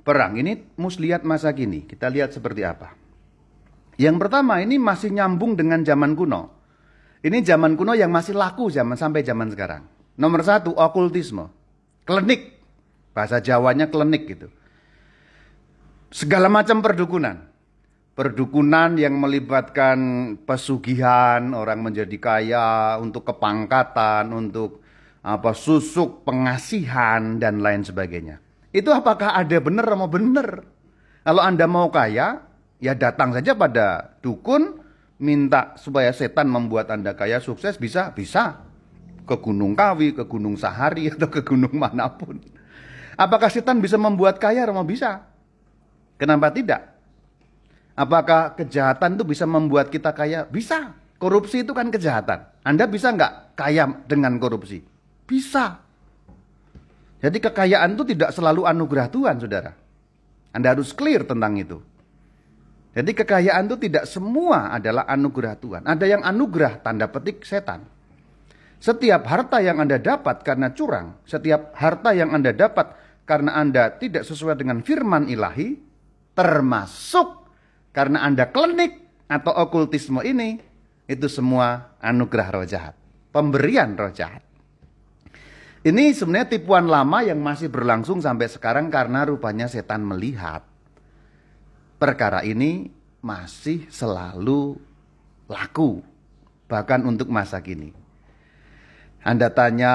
perang. Ini muslihat masa kini. Kita lihat seperti apa. Yang pertama ini masih nyambung dengan zaman kuno. Ini zaman kuno yang masih laku zaman sampai zaman sekarang. Nomor satu, okultisme. Klenik. Bahasa Jawanya klenik gitu. Segala macam perdukunan. Perdukunan yang melibatkan pesugihan, orang menjadi kaya, untuk kepangkatan, untuk apa susuk, pengasihan dan lain sebagainya. Itu apakah ada benar mau benar? Kalau Anda mau kaya, ya datang saja pada dukun, minta supaya setan membuat Anda kaya sukses bisa, bisa. Ke Gunung Kawi, ke Gunung Sahari atau ke gunung mana pun. Apakah setan bisa membuat kaya? Mau bisa. Kenapa tidak? Apakah kejahatan itu bisa membuat kita kaya? Bisa. Korupsi itu kan kejahatan. Anda bisa nggak kaya dengan korupsi? Bisa. Jadi kekayaan itu tidak selalu anugerah Tuhan, saudara. Anda harus clear tentang itu. Jadi kekayaan itu tidak semua adalah anugerah Tuhan. Ada yang anugerah tanda petik setan. Setiap harta yang Anda dapat karena curang, setiap harta yang Anda dapat karena Anda tidak sesuai dengan firman ilahi, termasuk karena Anda klinik atau okultisme ini, itu semua anugerah roh jahat. Pemberian roh jahat. Ini sebenarnya tipuan lama yang masih berlangsung sampai sekarang karena rupanya setan melihat. Perkara ini masih selalu laku bahkan untuk masa kini. Anda tanya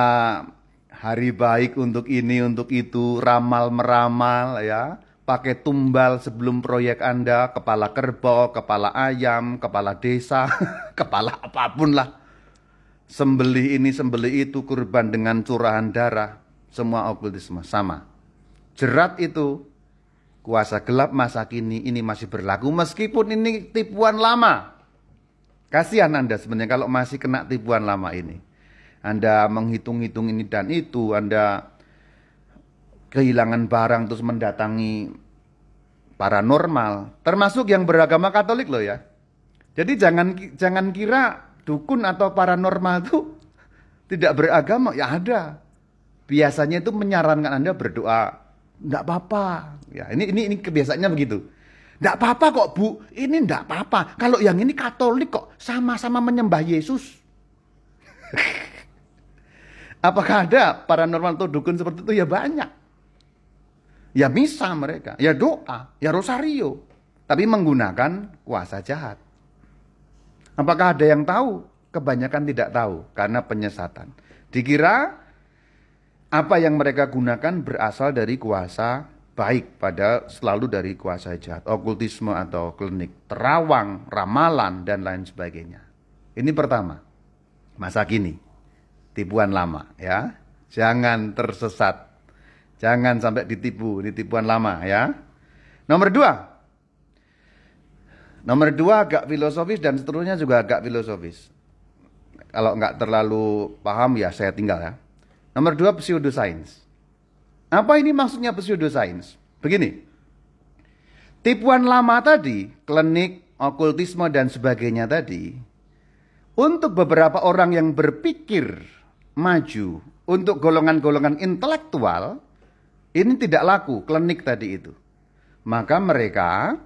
hari baik untuk ini untuk itu ramal meramal ya. Pakai tumbal sebelum proyek Anda kepala kerbau, kepala ayam, kepala desa, kepala apa pun lah sembeli ini sembeli itu kurban dengan curahan darah. Semua okultisme sama. Jerat itu kuasa gelap masa kini ini masih berlaku. Meskipun ini tipuan lama. Kasihan anda sebenarnya kalau masih kena tipuan lama ini. Anda menghitung-hitung ini dan itu anda kehilangan barang terus mendatangi paranormal. Termasuk yang beragama Katolik loh ya. Jadi jangan jangan kira dukun atau paranormal itu tidak beragama, ya ada. Biasanya itu menyarankan Anda berdoa, enggak apa-apa. Ya, ini ini ini kebiasaannya begitu. Enggak apa-apa kok, Bu. Ini enggak apa-apa. Kalau yang ini Katolik kok sama-sama menyembah Yesus. Apakah ada paranormal atau dukun seperti itu? Ya banyak. Ya misa mereka, ya doa, ya rosario. Tapi menggunakan kuasa jahat. Apakah ada yang tahu? Kebanyakan tidak tahu karena penyesatan. Dikira apa yang mereka gunakan berasal dari kuasa baik pada selalu dari kuasa jahat, okultisme atau klinik, terawang, ramalan dan lain sebagainya. Ini pertama. Masa kini tipuan lama ya. Jangan tersesat. Jangan sampai ditipu, ini tipuan lama ya. Nomor dua, Nomor dua agak filosofis dan seterusnya juga agak filosofis. Kalau nggak terlalu paham ya saya tinggal ya. Nomor dua pseudoscience. Apa ini maksudnya pseudoscience? Begini, tipuan lama tadi, klinik, okultisme dan sebagainya tadi, untuk beberapa orang yang berpikir maju, untuk golongan-golongan intelektual, ini tidak laku, klinik tadi itu. Maka mereka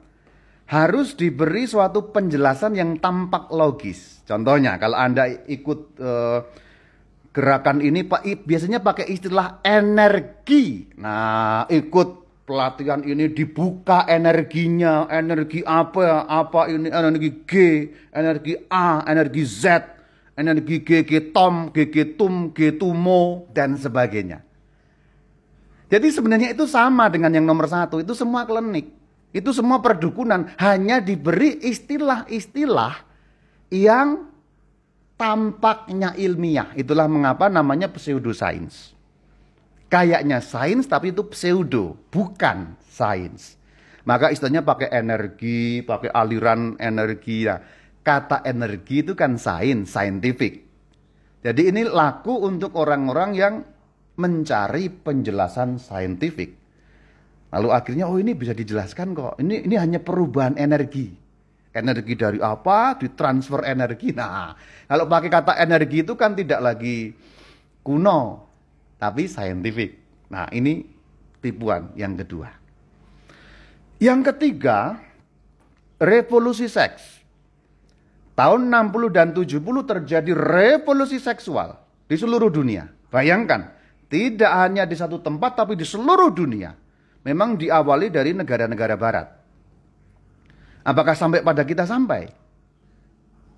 harus diberi suatu penjelasan yang tampak logis. Contohnya, kalau Anda ikut uh, gerakan ini Pak biasanya pakai istilah energi. Nah, ikut pelatihan ini dibuka energinya, energi apa? Apa ini energi G, energi A, energi Z, energi G, G Tom, G G Tum, G Tumo dan sebagainya. Jadi sebenarnya itu sama dengan yang nomor satu, itu semua klinik. Itu semua perdukunan hanya diberi istilah-istilah yang tampaknya ilmiah. Itulah mengapa namanya pseudoscience. Kayaknya sains tapi itu pseudo, bukan sains. Maka istilahnya pakai energi, pakai aliran energi. ya. kata energi itu kan sains, scientific. Jadi ini laku untuk orang-orang yang mencari penjelasan saintifik. Lalu akhirnya oh ini bisa dijelaskan kok. Ini ini hanya perubahan energi. Energi dari apa ditransfer energi. Nah, kalau pakai kata energi itu kan tidak lagi kuno, tapi saintifik. Nah, ini tipuan yang kedua. Yang ketiga, revolusi seks. Tahun 60 dan 70 terjadi revolusi seksual di seluruh dunia. Bayangkan, tidak hanya di satu tempat tapi di seluruh dunia. Memang diawali dari negara-negara barat. Apakah sampai pada kita sampai?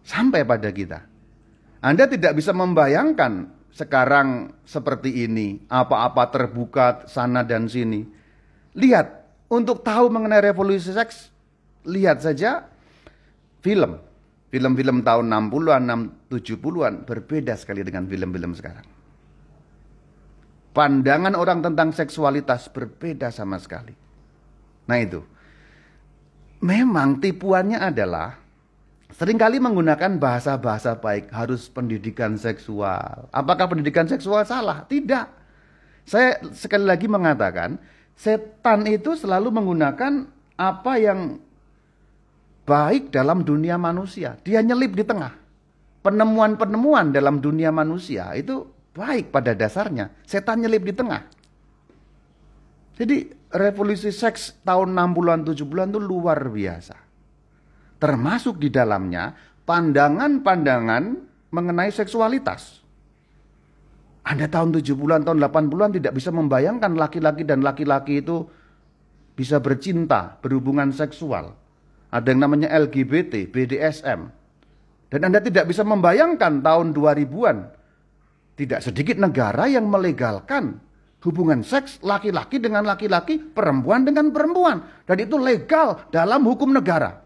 Sampai pada kita. Anda tidak bisa membayangkan sekarang seperti ini, apa-apa terbuka sana dan sini. Lihat, untuk tahu mengenai revolusi seks, lihat saja film. Film-film tahun 60-an, 70-an berbeda sekali dengan film-film sekarang. Pandangan orang tentang seksualitas berbeda sama sekali. Nah itu. Memang tipuannya adalah sering kali menggunakan bahasa-bahasa baik, harus pendidikan seksual. Apakah pendidikan seksual salah? Tidak. Saya sekali lagi mengatakan, setan itu selalu menggunakan apa yang baik dalam dunia manusia. Dia nyelip di tengah. Penemuan-penemuan dalam dunia manusia itu baik pada dasarnya. Setan nyelip di tengah. Jadi revolusi seks tahun 60-an 70-an itu luar biasa. Termasuk di dalamnya pandangan-pandangan mengenai seksualitas. Anda tahun 70-an, tahun 80-an tidak bisa membayangkan laki-laki dan laki-laki itu bisa bercinta, berhubungan seksual. Ada yang namanya LGBT, BDSM. Dan Anda tidak bisa membayangkan tahun 2000-an. Tidak sedikit negara yang melegalkan hubungan seks laki-laki dengan laki-laki, perempuan dengan perempuan. Dan itu legal dalam hukum negara.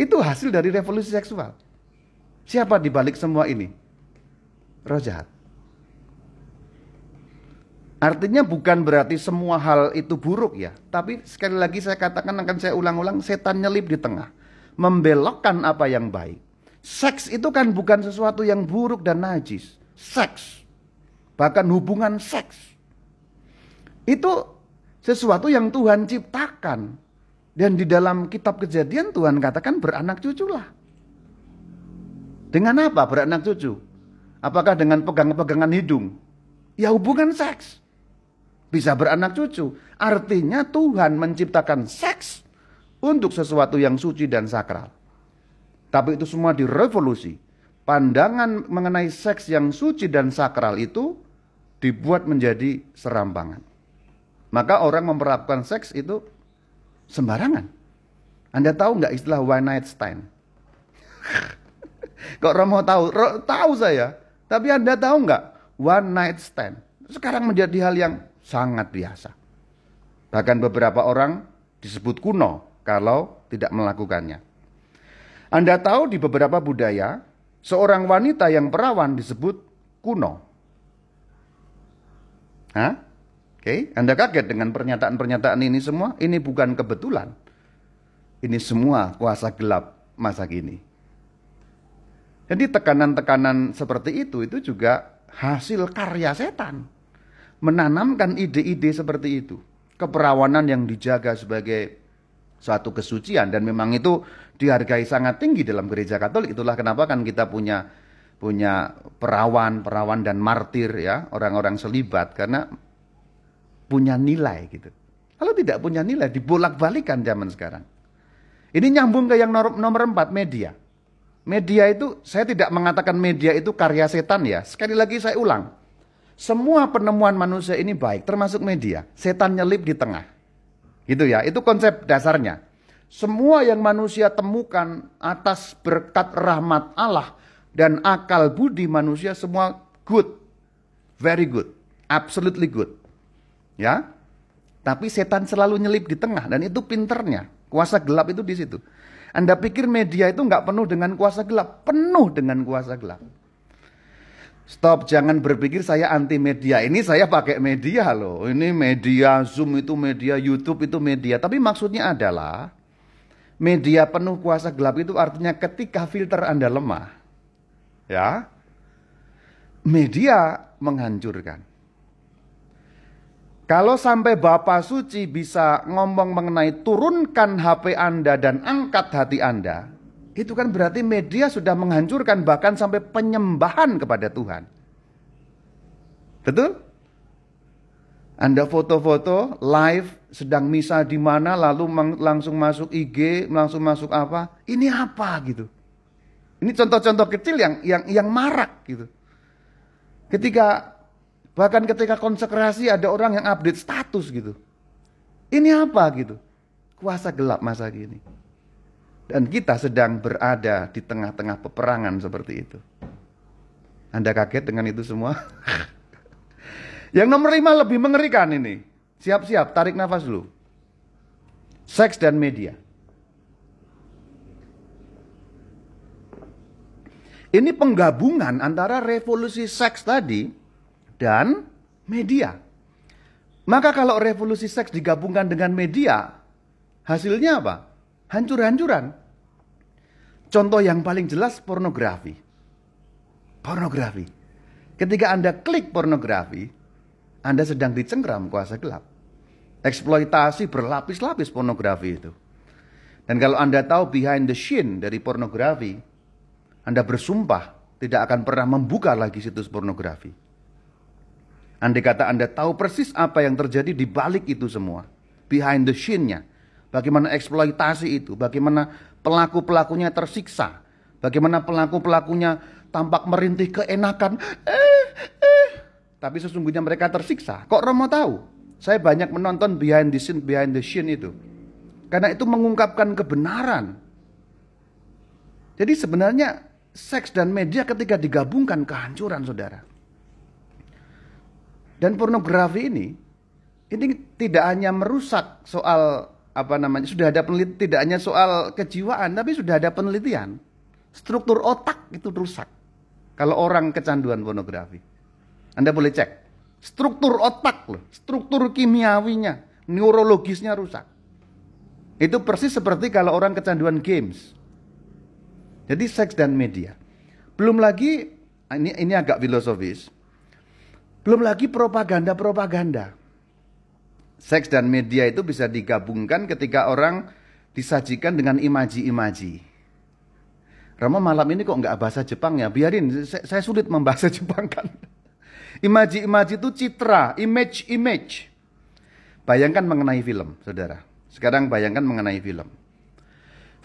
Itu hasil dari revolusi seksual. Siapa di balik semua ini? Roh jahat. Artinya bukan berarti semua hal itu buruk ya. Tapi sekali lagi saya katakan akan saya ulang-ulang, setan nyelip di tengah. Membelokkan apa yang baik. Seks itu kan bukan sesuatu yang buruk dan najis seks, bahkan hubungan seks. Itu sesuatu yang Tuhan ciptakan. Dan di dalam kitab kejadian Tuhan katakan beranak cuculah. Dengan apa beranak cucu? Apakah dengan pegang-pegangan hidung? Ya hubungan seks. Bisa beranak cucu. Artinya Tuhan menciptakan seks untuk sesuatu yang suci dan sakral. Tapi itu semua direvolusi pandangan mengenai seks yang suci dan sakral itu dibuat menjadi serampangan. Maka orang memperlakukan seks itu sembarangan. Anda tahu nggak istilah one night stand? Kok Romo tahu? tahu saya. Tapi Anda tahu nggak one night stand? Sekarang menjadi hal yang sangat biasa. Bahkan beberapa orang disebut kuno kalau tidak melakukannya. Anda tahu di beberapa budaya seorang wanita yang perawan disebut kuno. Hah? Oke, okay. Anda kaget dengan pernyataan-pernyataan ini semua? Ini bukan kebetulan. Ini semua kuasa gelap masa kini. Jadi tekanan-tekanan seperti itu itu juga hasil karya setan. Menanamkan ide-ide seperti itu. Keperawanan yang dijaga sebagai suatu kesucian dan memang itu dihargai sangat tinggi dalam gereja Katolik. Itulah kenapa kan kita punya punya perawan, perawan dan martir ya, orang-orang selibat karena punya nilai gitu. Kalau tidak punya nilai dibolak-balikan zaman sekarang. Ini nyambung ke yang nomor, nomor empat media. Media itu, saya tidak mengatakan media itu karya setan ya. Sekali lagi saya ulang. Semua penemuan manusia ini baik, termasuk media. Setan nyelip di tengah. Gitu ya, itu konsep dasarnya. Semua yang manusia temukan atas berkat rahmat Allah dan akal budi manusia semua good. Very good. Absolutely good. Ya. Tapi setan selalu nyelip di tengah dan itu pinternya. Kuasa gelap itu di situ. Anda pikir media itu nggak penuh dengan kuasa gelap? Penuh dengan kuasa gelap. Stop, jangan berpikir saya anti media. Ini saya pakai media loh. Ini media Zoom itu media, YouTube itu media. Tapi maksudnya adalah media penuh kuasa gelap itu artinya ketika filter Anda lemah. Ya. Media menghancurkan. Kalau sampai Bapak Suci bisa ngomong mengenai turunkan HP Anda dan angkat hati Anda, itu kan berarti media sudah menghancurkan bahkan sampai penyembahan kepada Tuhan. Betul? Anda foto-foto live sedang misa di mana lalu langsung masuk IG, langsung masuk apa? Ini apa gitu? Ini contoh-contoh kecil yang yang yang marak gitu. Ketika Bahkan ketika konsekrasi ada orang yang update status gitu. Ini apa gitu? Kuasa gelap masa kini. Dan kita sedang berada di tengah-tengah peperangan seperti itu. Anda kaget dengan itu semua? yang nomor lima lebih mengerikan ini. Siap-siap, tarik nafas dulu. Seks dan media. Ini penggabungan antara revolusi seks tadi dan media. Maka kalau revolusi seks digabungkan dengan media, hasilnya apa? Hancur-hancuran. Contoh yang paling jelas pornografi. Pornografi. Ketika Anda klik pornografi, Anda sedang dicengkram kuasa gelap. Eksploitasi berlapis-lapis pornografi itu. Dan kalau Anda tahu behind the scene dari pornografi, Anda bersumpah tidak akan pernah membuka lagi situs pornografi. Andai kata Anda tahu persis apa yang terjadi di balik itu semua. Behind the scene-nya. Bagaimana eksploitasi itu. Bagaimana pelaku-pelakunya tersiksa. Bagaimana pelaku-pelakunya tampak merintih keenakan. Eh, eh. Tapi sesungguhnya mereka tersiksa. Kok Romo tahu? Saya banyak menonton behind the scene, behind the scene itu. Karena itu mengungkapkan kebenaran. Jadi sebenarnya seks dan media ketika digabungkan kehancuran saudara. Dan pornografi ini ini tidak hanya merusak soal apa namanya sudah ada penelitian tidak hanya soal kejiwaan tapi sudah ada penelitian. Struktur otak itu rusak. Kalau orang kecanduan pornografi. Anda boleh cek. Struktur otak loh struktur kimiawinya neurologisnya rusak. Itu persis seperti kalau orang kecanduan games. Jadi seks dan media. Belum lagi ini ini agak filosofis. Belum lagi propaganda-propaganda. Seks dan media itu bisa digabungkan ketika orang disajikan dengan imaji-imaji. Rama malam ini kok nggak bahasa Jepang ya? Biarin, saya, sulit membahasa Jepang kan. Imaji-imaji itu citra, image-image. Bayangkan mengenai film, saudara. Sekarang bayangkan mengenai film.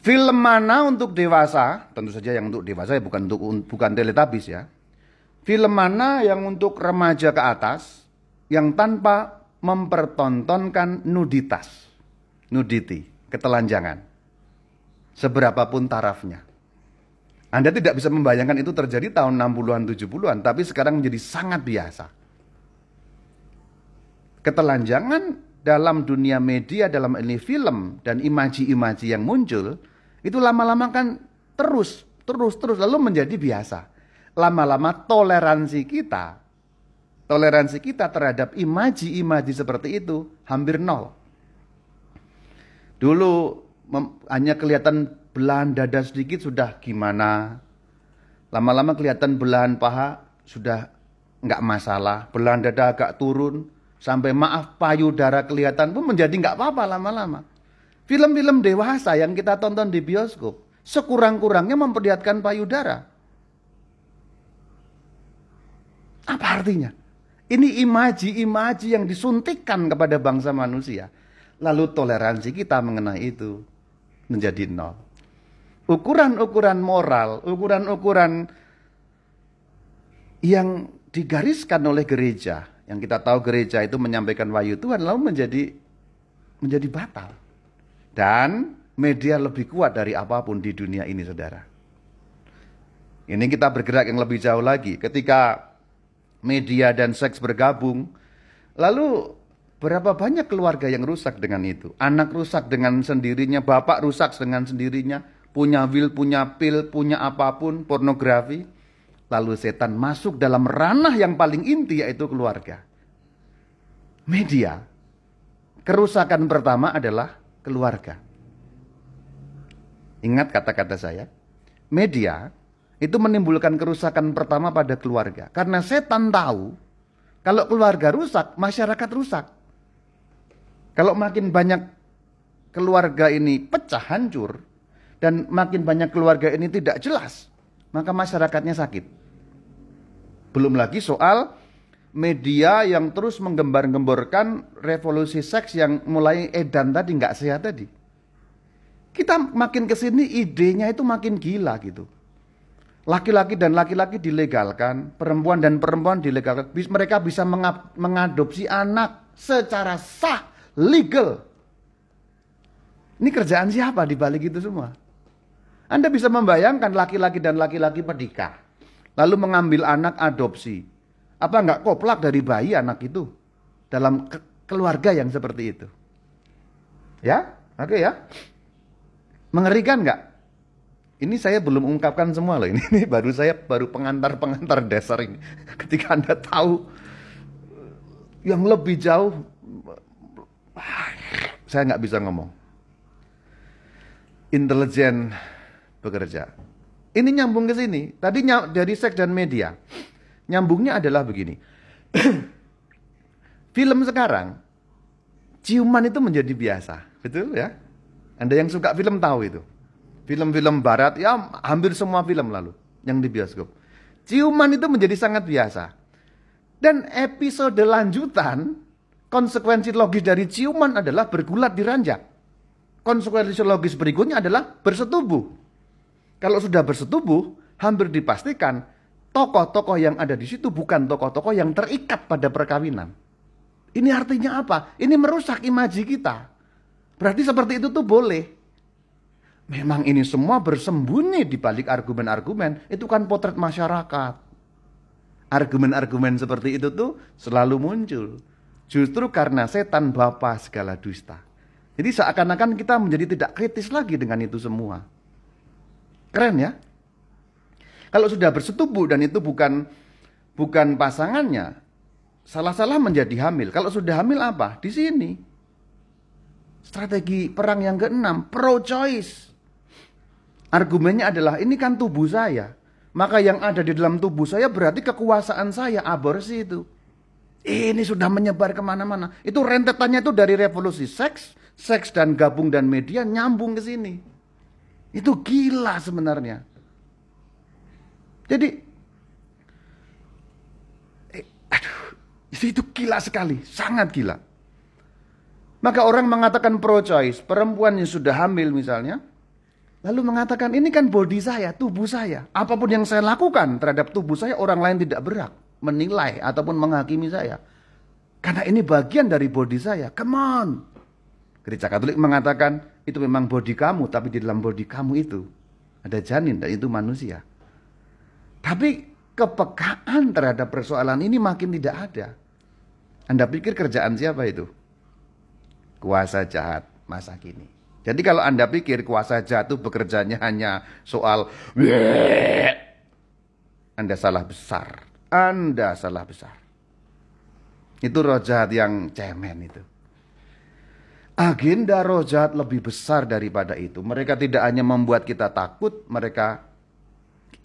Film mana untuk dewasa? Tentu saja yang untuk dewasa ya bukan untuk bukan teletabis ya. Film mana yang untuk remaja ke atas yang tanpa mempertontonkan nuditas, nudity, ketelanjangan. Seberapapun tarafnya. Anda tidak bisa membayangkan itu terjadi tahun 60-an, 70-an, tapi sekarang menjadi sangat biasa. Ketelanjangan dalam dunia media, dalam ini film dan imaji-imaji yang muncul, itu lama-lama kan terus, terus, terus, lalu menjadi biasa lama-lama toleransi kita, toleransi kita terhadap imaji-imaji seperti itu hampir nol. Dulu hanya kelihatan belahan dada sedikit sudah gimana. Lama-lama kelihatan belahan paha sudah nggak masalah, belahan dada agak turun, sampai maaf payudara kelihatan pun menjadi nggak apa-apa lama-lama. Film-film dewasa yang kita tonton di bioskop, sekurang-kurangnya memperlihatkan payudara. Apa artinya? Ini imaji-imaji yang disuntikkan kepada bangsa manusia. Lalu toleransi kita mengenai itu menjadi nol. Ukuran-ukuran moral, ukuran-ukuran yang digariskan oleh gereja, yang kita tahu gereja itu menyampaikan wahyu Tuhan lalu menjadi menjadi batal. Dan media lebih kuat dari apa pun di dunia ini, Saudara. Ini kita bergerak yang lebih jauh lagi. Ketika media dan seks bergabung. Lalu berapa banyak keluarga yang rusak dengan itu? Anak rusak dengan sendirinya, bapak rusak dengan sendirinya, punya will, punya pil, punya apa pun, pornografi. Lalu setan masuk dalam ranah yang paling inti yaitu keluarga. Media. Kerusakan pertama adalah keluarga. Ingat kata-kata saya. Media itu menimbulkan kerusakan pertama pada keluarga. Karena setan tahu kalau keluarga rusak, masyarakat rusak. Kalau makin banyak keluarga ini pecah hancur dan makin banyak keluarga ini tidak jelas, maka masyarakatnya sakit. Belum lagi soal media yang terus menggembar-gemborkan revolusi seks yang mulai edan tadi nggak sehat tadi. Kita makin ke sini idenya itu makin gila gitu. Laki-laki dan laki-laki dilegalkan, perempuan dan perempuan dilegalkan. Mereka bisa mengadopsi anak secara sah, legal. Ini kerjaan siapa di balik itu semua? Anda bisa membayangkan laki-laki dan laki-laki menikah. Lalu mengambil anak adopsi. Apa enggak koplak dari bayi anak itu? Dalam ke keluarga yang seperti itu. Ya? Oke ya? Mengerikan enggak? Ini saya belum ungkapkan semua loh. Ini, ini baru saya baru pengantar-pengantar dasar ini. Ketika Anda tahu yang lebih jauh, saya nggak bisa ngomong. Intelijen bekerja. Ini nyambung ke sini. Tadi dari seks dan media. Nyambungnya adalah begini. Film sekarang, ciuman itu menjadi biasa. Betul ya? Anda yang suka film tahu itu. Film-film barat, ya hampir semua film lalu yang di bioskop. Ciuman itu menjadi sangat biasa. Dan episode lanjutan, konsekuensi logis dari ciuman adalah bergulat di ranjang. Konsekuensi logis berikutnya adalah bersetubuh. Kalau sudah bersetubuh, hampir dipastikan tokoh-tokoh yang ada di situ bukan tokoh-tokoh yang terikat pada perkawinan. Ini artinya apa? Ini merusak imaji kita. Berarti seperti itu tuh boleh. Memang ini semua bersembunyi di balik argumen-argumen. Itu kan potret masyarakat. Argumen-argumen seperti itu tuh selalu muncul. Justru karena setan bapa segala dusta. Jadi seakan-akan kita menjadi tidak kritis lagi dengan itu semua. Keren ya? Kalau sudah bersetubuh dan itu bukan bukan pasangannya, salah-salah menjadi hamil. Kalau sudah hamil apa? Di sini. Strategi perang yang keenam, pro-choice. Argumennya adalah ini kan tubuh saya. Maka yang ada di dalam tubuh saya berarti kekuasaan saya, aborsi itu. Ini sudah menyebar ke mana-mana. Itu rentetannya itu dari revolusi seks, seks dan gabung dan media nyambung ke sini. Itu gila sebenarnya. Jadi, eh, aduh, itu gila sekali, sangat gila. Maka orang mengatakan pro-choice, perempuan yang sudah hamil misalnya, Lalu mengatakan ini kan body saya, tubuh saya. Apa pun yang saya lakukan terhadap tubuh saya orang lain tidak berhak menilai ataupun menghakimi saya. Karena ini bagian dari body saya. Come on. Gereja Katolik mengatakan itu memang body kamu, tapi di dalam body kamu itu ada janin dan itu manusia. Tapi kepekaan terhadap persoalan ini makin tidak ada. Anda pikir kerjaan siapa itu? Kuasa jahat masa kini. Jadi kalau Anda pikir kuasa jatuh bekerjanya hanya soal Anda salah besar. Anda salah besar. Itu roh jahat yang cemen itu. Agenda roh jahat lebih besar daripada itu. Mereka tidak hanya membuat kita takut, mereka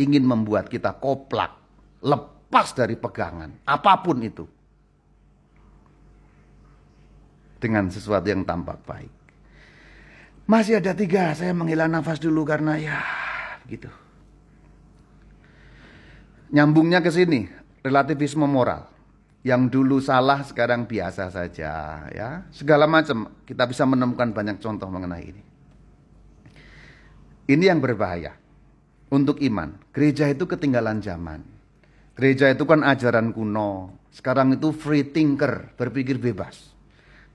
ingin membuat kita koplak, lepas dari pegangan, apa pun itu. Dengan sesuatu yang tampak baik. Masih ada tiga, saya menghela nafas dulu karena ya gitu. Nyambungnya ke sini, relativisme moral. Yang dulu salah sekarang biasa saja ya. Segala macam kita bisa menemukan banyak contoh mengenai ini. Ini yang berbahaya untuk iman. Gereja itu ketinggalan zaman. Gereja itu kan ajaran kuno. Sekarang itu free thinker, berpikir bebas.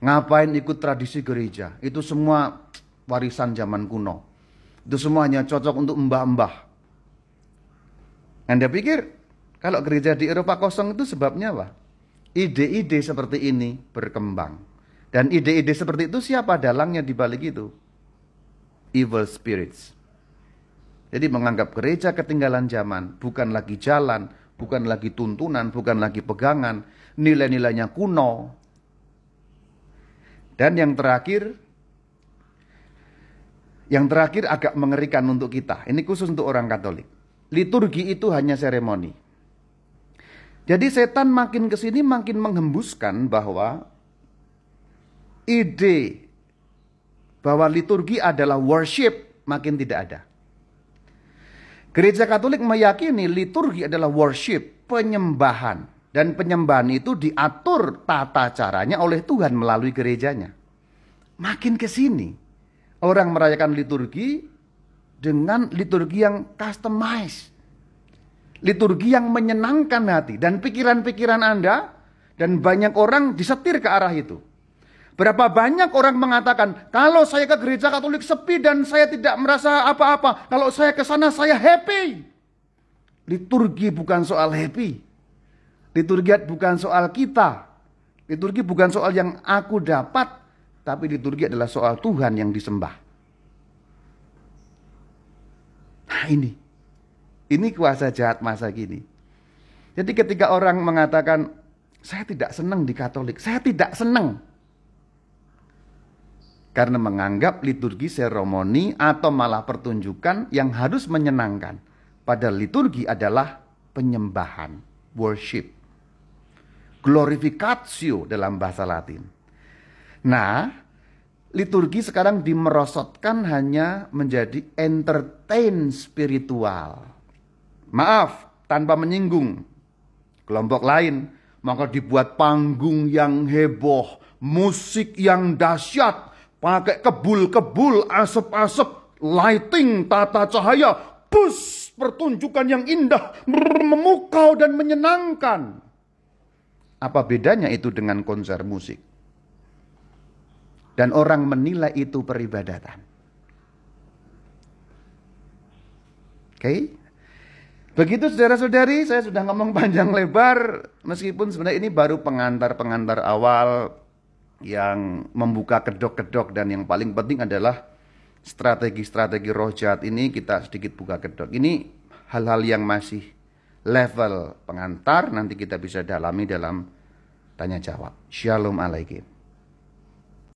Ngapain ikut tradisi gereja? Itu semua warisan zaman kuno. Itu semuanya cocok untuk mbah-mbah. Anda pikir kalau gereja di Eropa kosong itu sebabnya apa? Ide-ide seperti ini berkembang. Dan ide-ide seperti itu siapa dalangnya di balik itu? Evil spirits. Jadi menganggap gereja ketinggalan zaman, bukan lagi jalan, bukan lagi tuntunan, bukan lagi pegangan, nilai-nilainya kuno. Dan yang terakhir, yang terakhir agak mengerikan untuk kita. Ini khusus untuk orang Katolik. Liturgi itu hanya seremoni. Jadi setan makin ke sini makin menghembuskan bahwa ide bahwa liturgi adalah worship makin tidak ada. Gereja Katolik meyakini liturgi adalah worship, penyembahan. Dan penyembahan itu diatur tata caranya oleh Tuhan melalui gerejanya. Makin ke sini, orang merayakan liturgi dengan liturgi yang customized. Liturgi yang menyenangkan hati dan pikiran-pikiran Anda dan banyak orang disetir ke arah itu. Berapa banyak orang mengatakan, kalau saya ke gereja Katolik sepi dan saya tidak merasa apa-apa, kalau saya ke sana saya happy. Liturgi bukan soal happy. Liturgi bukan soal kita. Liturgi bukan soal yang aku dapat, tapi liturgi adalah soal Tuhan yang disembah. Nah ini. Ini kuasa jahat masa kini. Jadi ketika orang mengatakan, saya tidak senang di Katolik, saya tidak senang. Karena menganggap liturgi seremoni atau malah pertunjukan yang harus menyenangkan. Pada liturgi adalah penyembahan, worship. Glorificatio dalam bahasa Latin. Nah, liturgi sekarang dimerosotkan hanya menjadi entertain spiritual. Maaf, tanpa menyinggung kelompok lain, maka dibuat panggung yang heboh, musik yang dahsyat, pakai kebul-kebul, asap-asap, lighting, tata cahaya, bus, pertunjukan yang indah, memukau dan menyenangkan. Apa bedanya itu dengan konser musik? Dan orang menilai itu peribadatan. Oke? Okay? Begitu saudara-saudari, saya sudah ngomong panjang lebar, meskipun sebenarnya ini baru pengantar-pengantar awal yang membuka kedok-kedok dan yang paling penting adalah strategi-strategi roh jahat ini kita sedikit buka kedok. Ini hal-hal yang masih level pengantar, nanti kita bisa dalami dalam tanya jawab. Shalom alaikum.